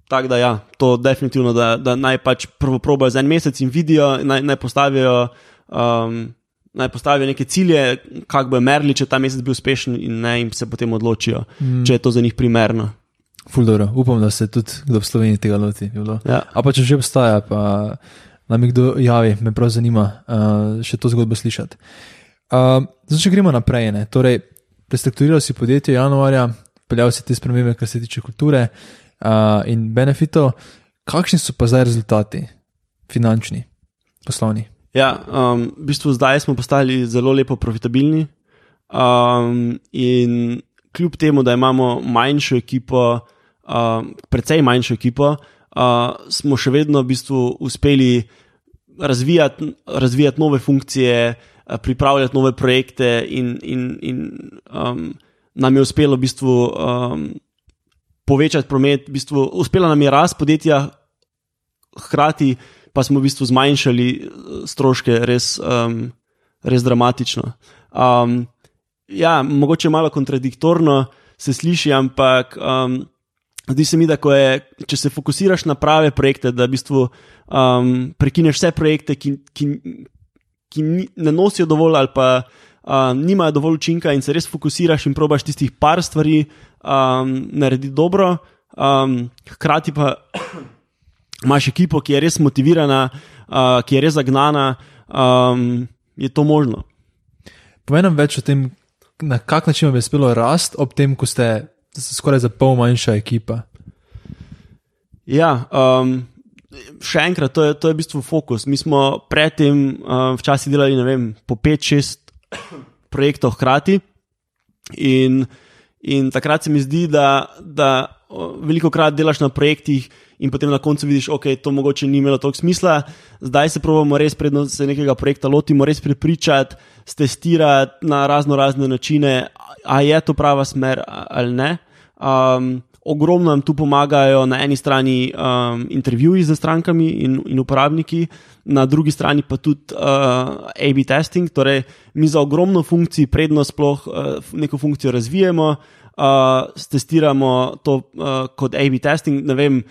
Tako da, ja, to definitivno, da, da naj pač prvo probajo za en mesec in vidijo, naj, naj postavijo um, naj postavijo neke cilje, kako bo merili, če ta mesec bil uspešen, in ne jim se potem odločijo, mm. če je to za njih primerno. Fuldoro, upam, da se tudi kdo v Sloveniji tega loti. Ja. A pa če že obstaja, pa nam jih kdo javi, me prav zanima uh, še to zgodbo slišati. Uh, zdaj, če gremo naprej, ne? torej, prestrukturirali si podjetje januarja, peljal si te spremembe, kar se tiče kulture uh, in benefitov. Kakšni so pa zdaj rezultati, finančni, poslovni? Ja, um, v bistvu zdaj smo postali zelo lepo profitabilni. Um, in kljub temu, da imamo manjšo ekipo, uh, precej manjšo ekipo, uh, smo še vedno v bistvu uspeli razvijati, razvijati nove funkcije, uh, pripravljati nove projekte, in, in, in um, nam je uspelo v bistvu um, povečati promet, v bistvu, uspela nam je rast podjetja, hkrati pa smo v bistvu zmanjšali stroške res, um, res dramatično. Um, ja, mogoče malo kontradiktorno se sliši, ampak um, zdi se mi, da je, če se fokusiraš na prave projekte, da v bistvu um, prekineš vse projekte, ki, ki, ki ne nosijo dovolj ali pa um, nimajo dovolj učinka, in se res fokusiraš in probaš tistih par stvari um, narediti dobro, um, hkrati pa. Imáš ekipo, ki je res motivirana, uh, ki je res zagnana, um, je to možno. Povej nam več o tem, na kak način vam je uspelo rast, ob tem, ko ste skoraj za pol manjša ekipa. Ja, um, še enkrat, to je, to je v bistvu fokus. Mi smo predtem um, včasih delali vem, po 5-6 projektov hkrati. In, in takrat se mi zdi, da, da veliko krat delaš na projektih, in potem na koncu vidiš, da okay, to mogoče ni imelo toliko smisla. Zdaj se pravimo res, predno se nekega projekta lotimo, res prepričati, testirati na razno razne načine, ali je to prava smer ali ne. Um, ogromno nam tu pomagajo na eni strani um, intervjuji z strankami in, in uporabniki, na drugi strani pa tudi uh, AB testing. Torej, mi za ogromno funkcij, predno sploh uh, neko funkcijo razvijemo, uh, testiramo to uh, kot AB testing. Ne vem,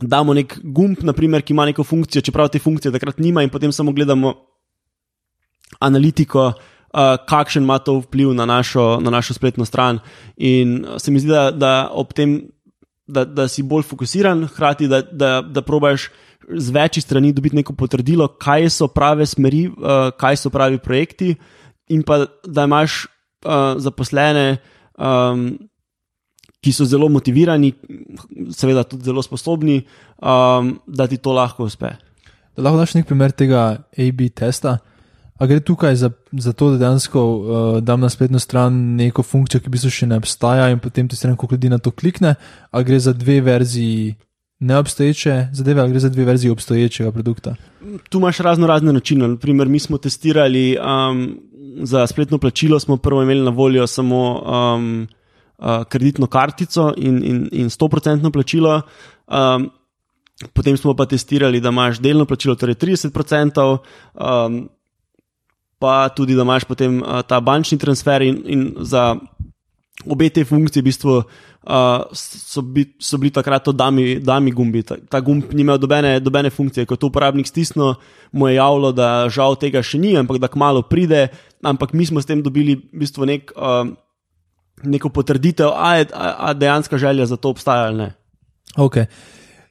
damo nek gumb, naprimer, ki ima neko funkcijo, čeprav te funkcije takrat nima, in potem samo gledamo analitiko, kakšen ima to vpliv na našo, na našo spletno stran. In se mi zdi, da, da ob tem, da, da si bolj fokusiran, hkrati da, da, da probaš. Z večjih strani dobiti neko potrdilo, kaj so prave smeri, uh, kaj so pravi projekti, in pa da imaš uh, zaposlene, um, ki so zelo motivirani, seveda tudi zelo sposobni, um, da ti to lahko uspe. Da lahko daš nek primer tega AB testa. A gre tukaj za, za to, da dejansko uh, dam na spletno stran neko funkcijo, ki v bistvu še ne obstaja, in potem ti stran, koliko ljudi na to klikne, ali gre za dve verziji neobstoječe zadeve, ali gre za dve verziji obstoječega produkta? Tu imaš razno razne načine. Naprimer, mi smo testirali um, za spletno plačilo, smo prvo imeli na voljo samo. Um, uh, kreditno kartico in, in, in 100% plačilo. Um, potem smo pa testirali, da imaš delno plačilo, torej 30%, um, pa tudi, da imaš potem uh, ta bančni transfer in, in za. Obe te funkcije v bistvu, uh, so, bi, so bili takrat to dami, dami gumbi. Ta, ta gumb ni imel dobene, dobene funkcije. Ko je to uporabnik stisnil, mu je javilo, da žal tega še ni, ampak da kmalo pride. Ampak mi smo s tem dobili v bistvu nek. Uh, neko potrditev, ali je dejansko želja za to obstaja ali ne. Okay.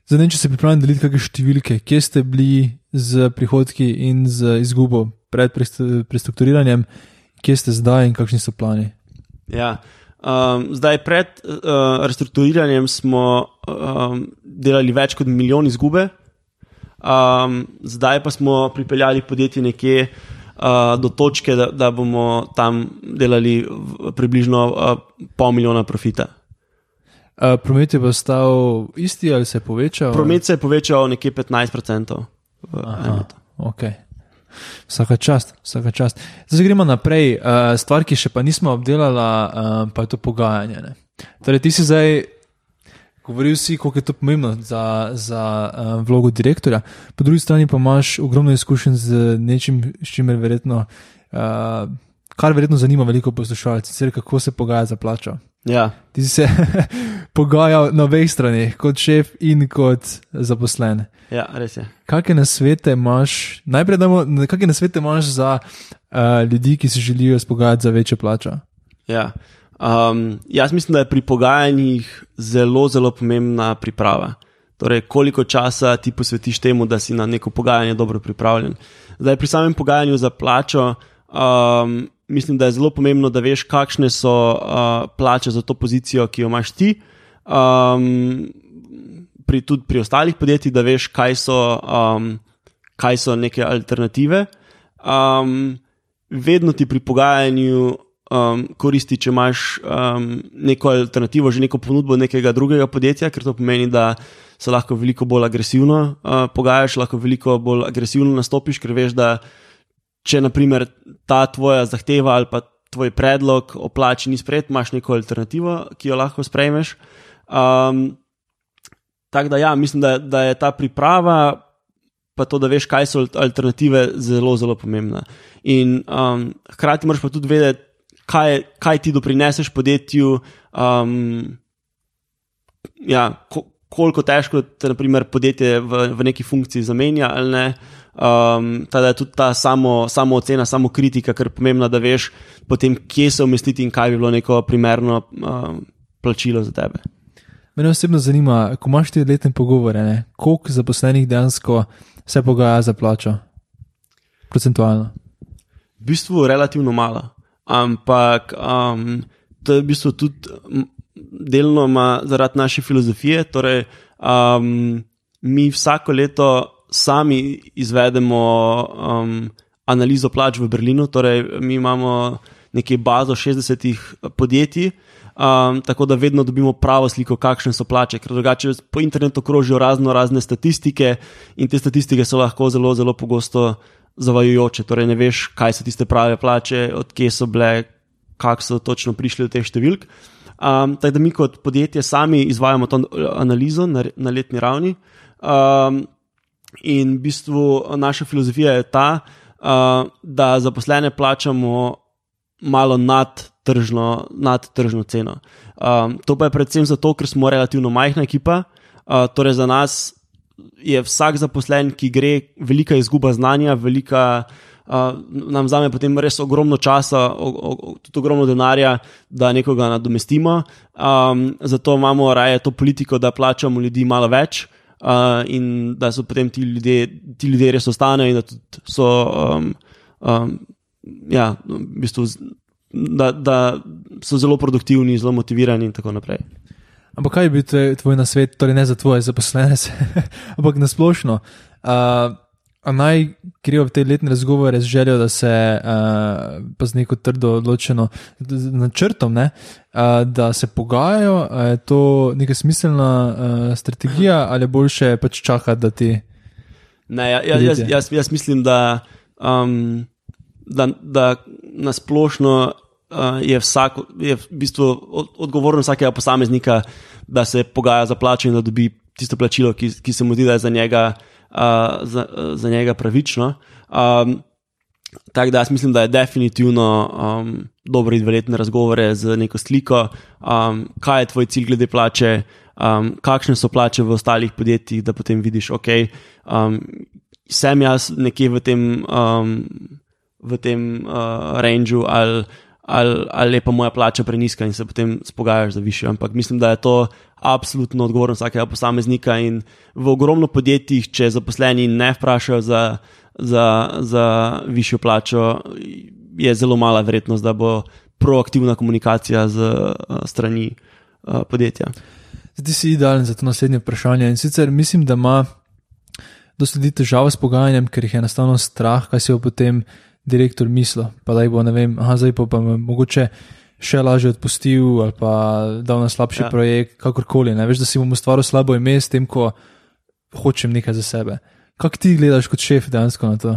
Zdaj, če se pripravljam deliti kakšne številke, kje ste bili z prihodki in z izgubo pred prestrukturiranjem, kje ste zdaj in kakšni so plani? Ja. Um, zdaj, pred uh, restrukturiranjem smo um, delali več kot milijon izgube, um, zdaj pa smo pripeljali podjetje nekje uh, do točke, da, da bomo tam delali približno uh, pol milijona profita. Uh, promet je postal isti ali se je povečal? Promet se je povečal nekje 15%. Okay. Vsaka čast, vsaka čast. Zdaj gremo naprej. Uh, stvar, ki še pa nismo obdelali, uh, pa je to pogajanje. Ne? Torej, ti si zdaj govoril si, koliko je to pomembno za, za uh, vlogo direktorja, po drugi strani pa imaš ogromno izkušenj z nečim, s čimer verjetno, uh, kar verjetno zanima veliko poslušalcev, kako se pogaja za plačo. Ja. Ti si se pogajal na obeh stranih, kot šef in kot zaposlen. Ja, res je. Kakšne nasvete imaš, najprej, kakšne nasvete imaš za uh, ljudi, ki si želijo spogajati za večjo plačo? Ja. Um, jaz mislim, da je pri pogajanjih zelo, zelo pomembna priprava. Torej, koliko časa ti posvetiš temu, da si na neko pogajanje dobro pripravljen. Zdaj, pri samem pogajanju za plačo um, mislim, da je zelo pomembno, da veš, kakšne so uh, plače za to pozicijo, ki jo imaš ti. Um, pri, tudi pri ostalih podjetjih, da veš, kaj so, um, kaj so neke alternative. Um, vedno ti pri pogajanju um, koristi, če imaš um, neko alternativo, že neko ponudbo nekega drugega podjetja, ker to pomeni, da se lahko veliko bolj agresivno uh, pogajaš, lahko veliko bolj agresivno nastopiš, ker veš, da če naprimer ta tvoja zahteva ali pa tvoj predlog o plači ni sprejet, imaš neko alternativo, ki jo lahko sprejmeš. Um, Tako da, ja, mislim, da, da je ta priprava, pa to, da veš, kaj so alternative, zelo, zelo pomembna. In um, hkrati moraš pa tudi vedeti, kaj, kaj ti doprineseš podjetju, um, ja, ko, koliko težko te naprimer, podjetje v, v neki funkciji zamenja ali ne. Um, je tudi ta samo, samo ocena, samo kritika, ker je pomembna, da veš, potem, kje se umestiti in kaj bi bilo neko primerno um, plačilo za tebe. Mene osebno zanima, ko imaš te letne pogovore, koliko zaposlenih dejansko se pogaja za plačo, procentualno. V bistvu relativno malo, ampak um, to je v bistvu tudi delno zaradi naše filozofije. Torej, um, mi vsako leto sami izvedemo um, analizo plač v Berlinu, torej mi imamo nekaj bazo 60 podjetij um, tako da vedno dobimo pravo sliko, kakšne so plače, ker drugače po internetu krožijo razno razne statistike in te statistike so lahko zelo, zelo pogosto zavajujoče. Torej, ne veš, kaj so tiste prave plače, odkje so bile, kako so točno prišli do teh številk. Um, tako da mi kot podjetje sami izvajamo to analizo na, na letni ravni. Um, in v bistvu naša filozofija je ta, uh, da zaposlene plačamo malo nad tržno, nad tržno ceno. Um, to pa je predvsem zato, ker smo relativno majhna ekipa. Uh, torej za nas je vsak zaposlen, ki gre, velika izguba znanja, velika. Uh, nam zame potem res ogromno časa, tudi ogromno denarja, da nekoga nadomestimo. Um, zato imamo raje to politiko, da plačamo ljudi malo več uh, in da so potem ti ljudje, ti ljudje res ostanejo in da so um, um, ja, v bistvu da, da so zelo produktivni, zelo motivirani in tako naprej. Ampak kaj bi bil tvoj nasvet, torej ne za tvoje zaposlene, ampak na splošno? Uh, naj grejo v te letne razgovore z željo, da se uh, pa z neko trdo odločeno načrtom, ne, uh, da se pogajajo. Je to neka smiselna uh, strategija ali boljše pač čakati, da ti. Ne, ja, ja, jaz, jaz, jaz mislim, da. Um, da, da na splošno uh, je, vsak, je v bistvu odgovornost vsakega posameznika, da se pogaja za plačo in da dobi tisto plačilo, ki, ki se mu zdi, da je za njega, uh, za, za njega pravično. Um, Tako da jaz mislim, da je definitivno um, dobro izvedeti razgovore z neko sliko, um, kaj je tvoj cilj glede plače, um, kakšne so plače v ostalih podjetjih, da potem vidiš, ok, um, sem jaz nekje v tem. Um, v tem uh, rangeu, ali, ali, ali je pa moja plača preniska in se potem spogajaš za više. Ampak mislim, da je to absolutno odgovornost vsakega posameznika in v ogromno podjetjih, če zaposleni ne vprašajo za, za, za višjo plačo, je zelo mala verjetnost, da bo proaktivna komunikacija z uh, strani uh, podjetja. Zdaj si idealen za to naslednje vprašanje. In sicer mislim, da ima dosti ljudi težave s pogajanjem, ker jih je enostavno strah, kaj se bo potem direktor mislil, pa da jih bo, ne vem, aha, zdaj pa, pa mogoče še lažje odpustil ali pa dal na slabši ja. projekt, kakorkoli. Ne veš, da si bom ustvaril slabo ime s tem, ko hočem nekaj za sebe. Kaj ti gledaš kot šef dejansko na to?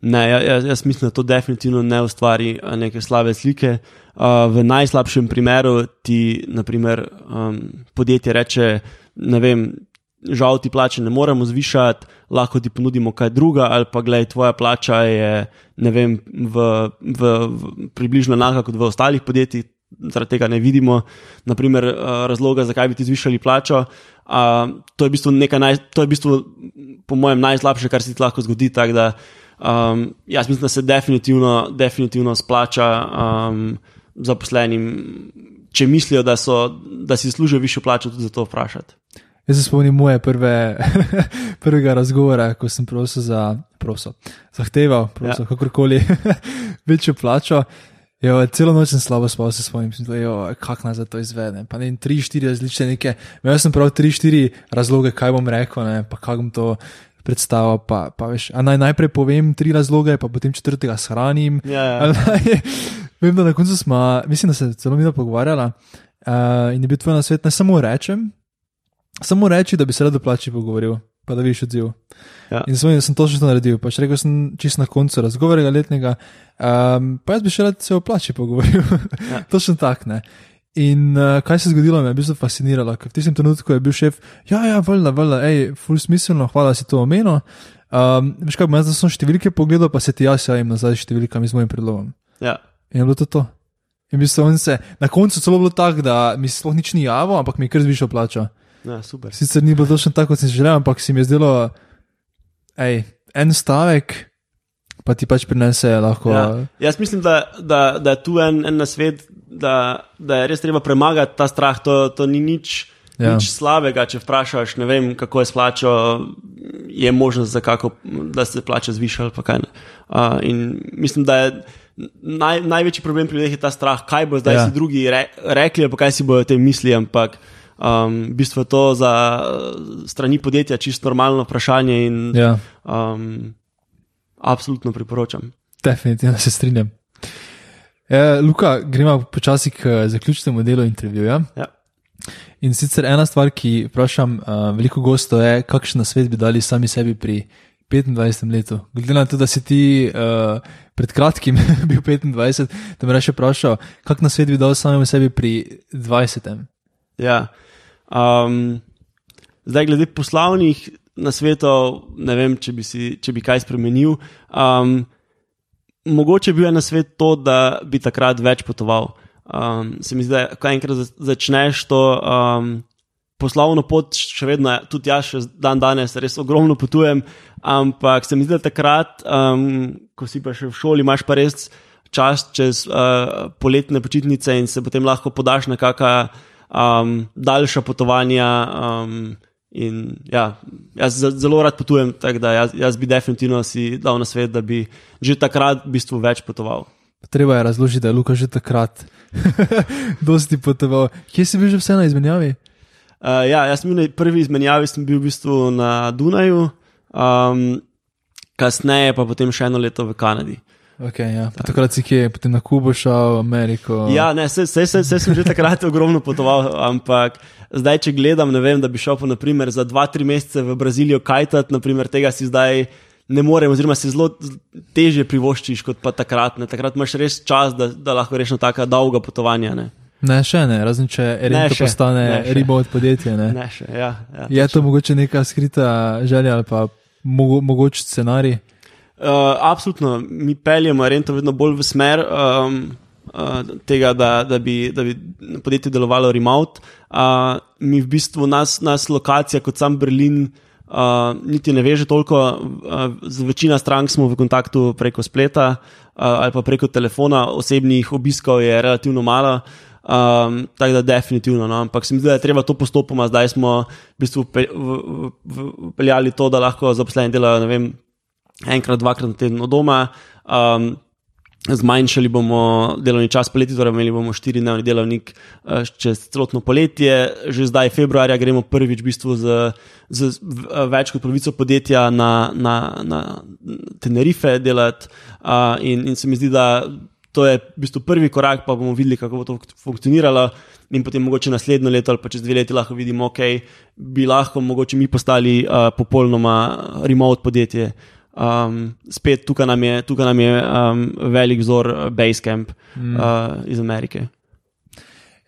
Ne, ja, jaz, jaz mislim, da to definitivno ne ustvari neke slabe slike. Uh, v najslabšem primeru ti, naprimer, um, podjetje reče, ne vem, žal ti plače ne moremo zvišati, lahko ti ponudimo kaj druga, ali pa gledaj, tvoja plača je vem, v, v, v približno enaka kot v ostalih podjetjih, zaradi tega ne vidimo naprimer, eh, razloga, zakaj bi ti zvišali plačo. Uh, to, je naj, to je v bistvu, po mojem, najslabše, kar se ti lahko zgodi. Da, um, jaz mislim, da se definitivno, definitivno splača um, zaposlenim, če mislijo, da, so, da si zaslužijo višjo plačo, tudi za to vprašati. Jaz se spomnim moje prve, prvega razgovora, ko sem prosil za, prosil, zahteval, prosil, ja. kakorkoli, večjo plačo. Jo, celo noč sem slabo spal, se spomnim, kako naj za to izvedem. Pa ne, tri, štiri različne neke, imel sem prav tri, štiri razloge, kaj bom rekel, ne, pa kako bom to predstavil. Pa, pa veš, naj najprej povem tri razloge, pa potem četrtega shranim. Ja, ja. Naj, vem, da na koncu smo, mislim, da se celo mi pogovarjala uh, in je bil tvoj na svet, ne samo rečem, samo reči, da bi se rado plači pogovoril, pa da viš odziv. Ja. In sem, sem to naredil, pač rekel sem čisto na koncu razgovora letnega, um, pa jaz bi še rad se o plači pogovoril. Ja. točno tak, ne. In uh, kaj se je zgodilo, me je v bistvu fasciniralo, ker v tistem trenutku je bil šef, ja, ja, vrla, vrla, hej, full smiselno, hvala si to omenil. Um, veš kaj, jaz sem številke pogledal, pa se ti jaz javim nazaj s številkami z mojim predlogom. Ja. In je bilo to to. In v bistvu se, na koncu celo bilo tako, da mi sploh nič ni javo, ampak mi je kar zvišal plačo. Ja, super. Sicer ni bilo točno tako, kot sem želel, ampak se mi je zdelo, ej, en stavek, pa ti pač prinese lahko. Ja. Jaz mislim, da, da, da je tu en, en nasvet, da, da je res treba premagati ta strah. To, to ni nič, Ja. nič slabega, če vprašaš, ne vem, kako je s plačo, je možnost, kako, da se plača zviša ali kaj. ne. Uh, in mislim, da je naj, največji problem pri ljudeh je ta strah, kaj bo zdaj Ja. si drugi re, rekli, pa kaj si bojo o tem mislili. Ampak um, v bistvu to za uh, strani podjetja čisto normalno vprašanje in Ja, um, absolutno priporočam. definitivno se strinjam. E, Luka, gremo počasi k eh, zaključnemu delu intervjuja. Ja. In sicer ena stvar, ki vprašam uh, veliko gostov, je, kakšen svet bi dali sami sebi pri 25. letu. Glede na to, da si ti uh, pred kratkim bil 25, da me reče vprašal, kakšen svet bi dal samemu sebi pri 20. Ja. Um, zdaj, glede poslovnih nasvetov, ne vem, če bi, si, če bi kaj spremenil. Um, mogoče bi bil na svet to, da bi takrat več potoval. Um, se mi zdi, da ko enkrat za- začneš to um, poslovno pot, še vedno, tudi jaz, še dan danes, res ogromno potujem, ampak se mi zdi, da takrat, um, ko si pa še v šoli, imaš pa res čas čez uh, poletne počitnice in se potem lahko podaš na kakšna um, daljša potovanja. Um, in ja, jaz ze- zelo rad potujem, tako da jaz, jaz bi definitivno si dal na svet, da bi že takrat v bistvu več potoval. Treba je razložiti, da je Luka že takrat dosti potoval. Kje si bil že vse na izmenjavi? Uh, ja, jaz sem bil na prvi izmenjavi, sem bil v bistvu na Dunaju, um, kasneje pa potem še eno leto v Kanadi. Okay, ja. Takrat si kje, potem na Kubo šel, Ameriko. Ja, ne, se, se, se, se sem že takrat ogromno potoval, ampak zdaj, če gledam, ne vem, da bi šel pa naprimer, za dva, tri mesece v Brazilijo kajtat, naprimer, tega si zdaj ne morem, oziroma si zelo teže privoščiš kot pa takrat. Ne. Takrat imaš res čas, da, da lahko rečeš tako dolga potovanja. Ne, Ne, še ne, razen če še, postane ne še. remote podjetje. Ne. ne še. Ja, ja, Je to mogoče neka skrita želja ali pa mogo, mogoč scenarij? Uh, absolutno, mi peljemo Rento vedno bolj v smer um, uh, tega, da, da, bi, da bi podjetje delovalo remote. Uh, mi v bistvu nas, nas lokacija kot sam Berlin uh, niti ne veže toliko, uh, z večina strank smo v kontaktu preko spleta uh, ali pa preko telefona, osebnih obiskov je relativno malo. Um, tako da, definitivno. No. Ampak se mi zdi, da je treba to postopoma. Zdaj smo v bistvu peljali to, da lahko zaposleni delajo ne vem, enkrat, dvakrat na teden od doma. Um, zmanjšali bomo delovni čas poleti, torej imeli bomo štiri-dnevni delovnik uh, čez celotno poletje. Že zdaj, februarja, gremo prvič v bistvu z, z, več kot polovico podjetja na, na, na Tenerife delati. Uh, in, in se mi zdi, da to je v bistvu prvi korak, pa bomo videli, kako bo to funkcioniralo. In potem mogoče naslednjo leto ali pa čez dve leti lahko vidimo, ok, bi lahko mogoče mi postali uh, popolnoma remote podjetje. Um, spet tukaj nam je, tukaj nam je um, velik vzor uh, Basecamp mm. uh, iz Amerike.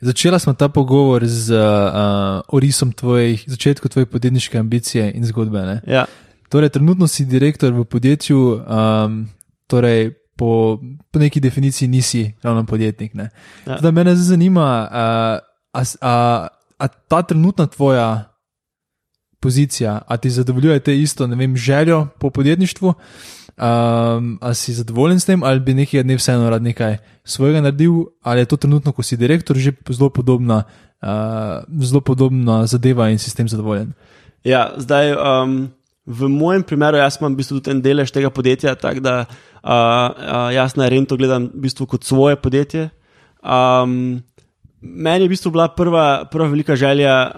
Začela smo ta pogovor z uh, orisom tvojih, začetku tvoje podjetniške ambicije in zgodbe. Ne? Ja, Torej, trenutno si direktor v podjetju, um, torej po, po neki definiciji nisi ravno podjetnik. Ne? Ja. Da me zdaj zanima, uh, a, a, a ta trenutna tvoja pozicija, a ti zadovoljuje te isto, ne vem, željo po podjetništvu, Um, ali si zadovoljen s tem, ali bi nekaj dne vseeno rad nekaj svojega naredil, ali je to trenutno, ko si direktor, že zelo podobna, uh, zelo podobna zadeva in si s tem zadovoljen? Ja, zdaj, um, v mojem primeru, jaz imam v bistvu tudi en delež tega podjetja, tako da uh, uh, jaz na Rento gledam v bistvu kot svoje podjetje. Um, meni je v bistvu bila prva, prva velika želja,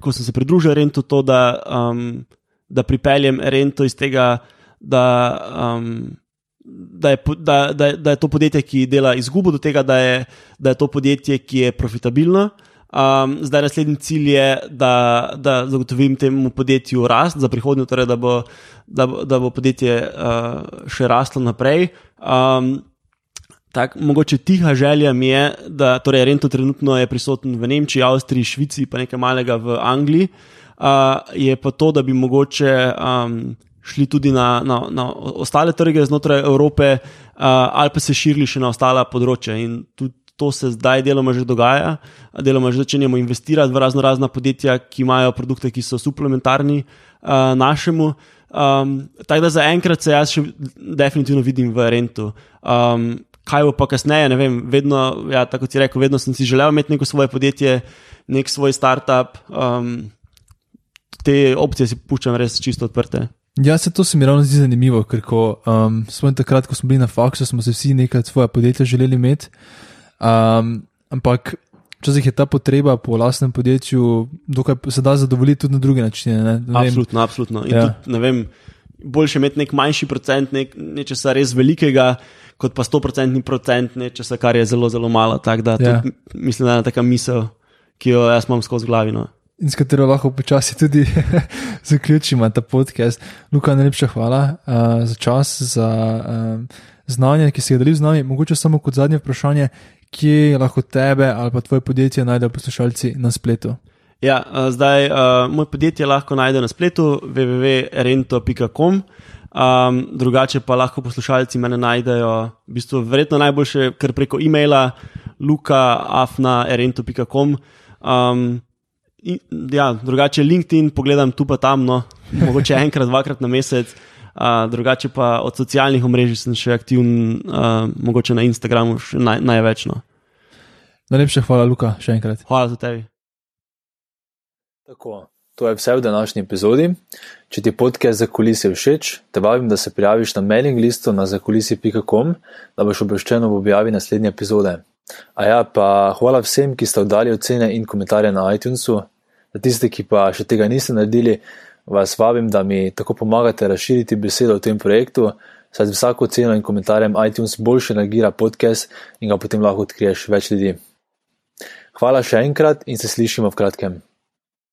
ko sem se pridružil Rentu, to, da, um, da pripeljem Rento iz tega da, um, da, je, da, da, da je to podjetje, ki dela izgubo, do tega, da je, da je to podjetje, ki je profitabilno. Um, zdaj, naslednji cilj je, da, da zagotovim temu podjetju rast za prihodnje, torej da, bo, da, da bo podjetje uh, še raslo naprej. Um, tak, mogoče tiha želja mi je, da torej Rento trenutno je prisoten v Nemčiji, Avstriji, Švici, pa nekaj malega v Angliji. Uh, je pa to, da bi mogoče um, šli tudi na, na, na ostale trge znotraj Evrope, uh, ali pa se širili še na ostala področja. In tudi to se zdaj deloma že dogaja, deloma že začenjamo investirati v razno razna podjetja, ki imajo produkte, ki so suplementarni uh, našemu. Um, tako da zaenkrat se jaz še definitivno vidim v rentu. Um, kaj bo pa kasneje, ne vem, vedno, ja, tako ti rekel, vedno sem si želel imeti neko svoje podjetje, nek svoj startup. Um, te opcije si puščam res čisto odprte. Ja, se to se mi ravno zdi zanimivo, ker ko um, smo takrat, ko smo bili na faksu, smo se vsi nekaj svoje podjetje želeli imeti. Um, ampak včasih je ta potreba po lastnem podjetju, dokaj se da zadovoljiti tudi na druge načine. Ne? Ne absolutno, absolutno. Ja. Tudi, vem, boljše imeti nek manjši procent nek, nečesa res velikega, kot pa 100% procent nečesa, kar je zelo, zelo malo. Tak, da, ja. tudi, mislim, da je ena taka misel, ki jo jaz imam skozi glavino in s katero lahko počasi tudi zaključimo ta podcast. Luka, najlepša hvala uh, za čas, za uh, znanje, ki si ga delil z nami. Mogoče samo kot zadnje vprašanje, kje lahko tebe ali pa tvoje podjetje najdejo poslušalci na spletu. Ja, uh, zdaj uh, moj podjetje lahko najdejo na spletu www.rento.com. Um, drugače pa lahko poslušalci mene najdejo, v bistvu, verjetno najboljše, kar preko e-maila lukaafna.rento.com. Um, in, ja, drugače LinkedIn pogledam tu pa tam, no, mogoče enkrat, dvakrat na mesec. Uh, drugače pa od socialnih omrežij sem še aktiven, uh, mogoče na Instagramu naj, največ. No. Najlepša hvala, Luka, še enkrat. Hvala za tebi. Tako, to je vse v današnji epizodi. Če ti podcast za kulise všeč, te vabim, da se prijaviš na mailing listu na zakulisi.com, da boš obveščen ob objavi naslednje epizode. A ja, pa hvala vsem, ki ste oddali ocene in komentarje na iTunesu. Za tiste, ki pa še tega niste naredili, vas vabim, da mi tako pomagate razširiti besedo o tem projektu, saj z vsako ceno in komentarjem iTunes boljše nagira podcast in ga potem lahko odkriješ več ljudi. Hvala še enkrat in se slišimo v kratkem.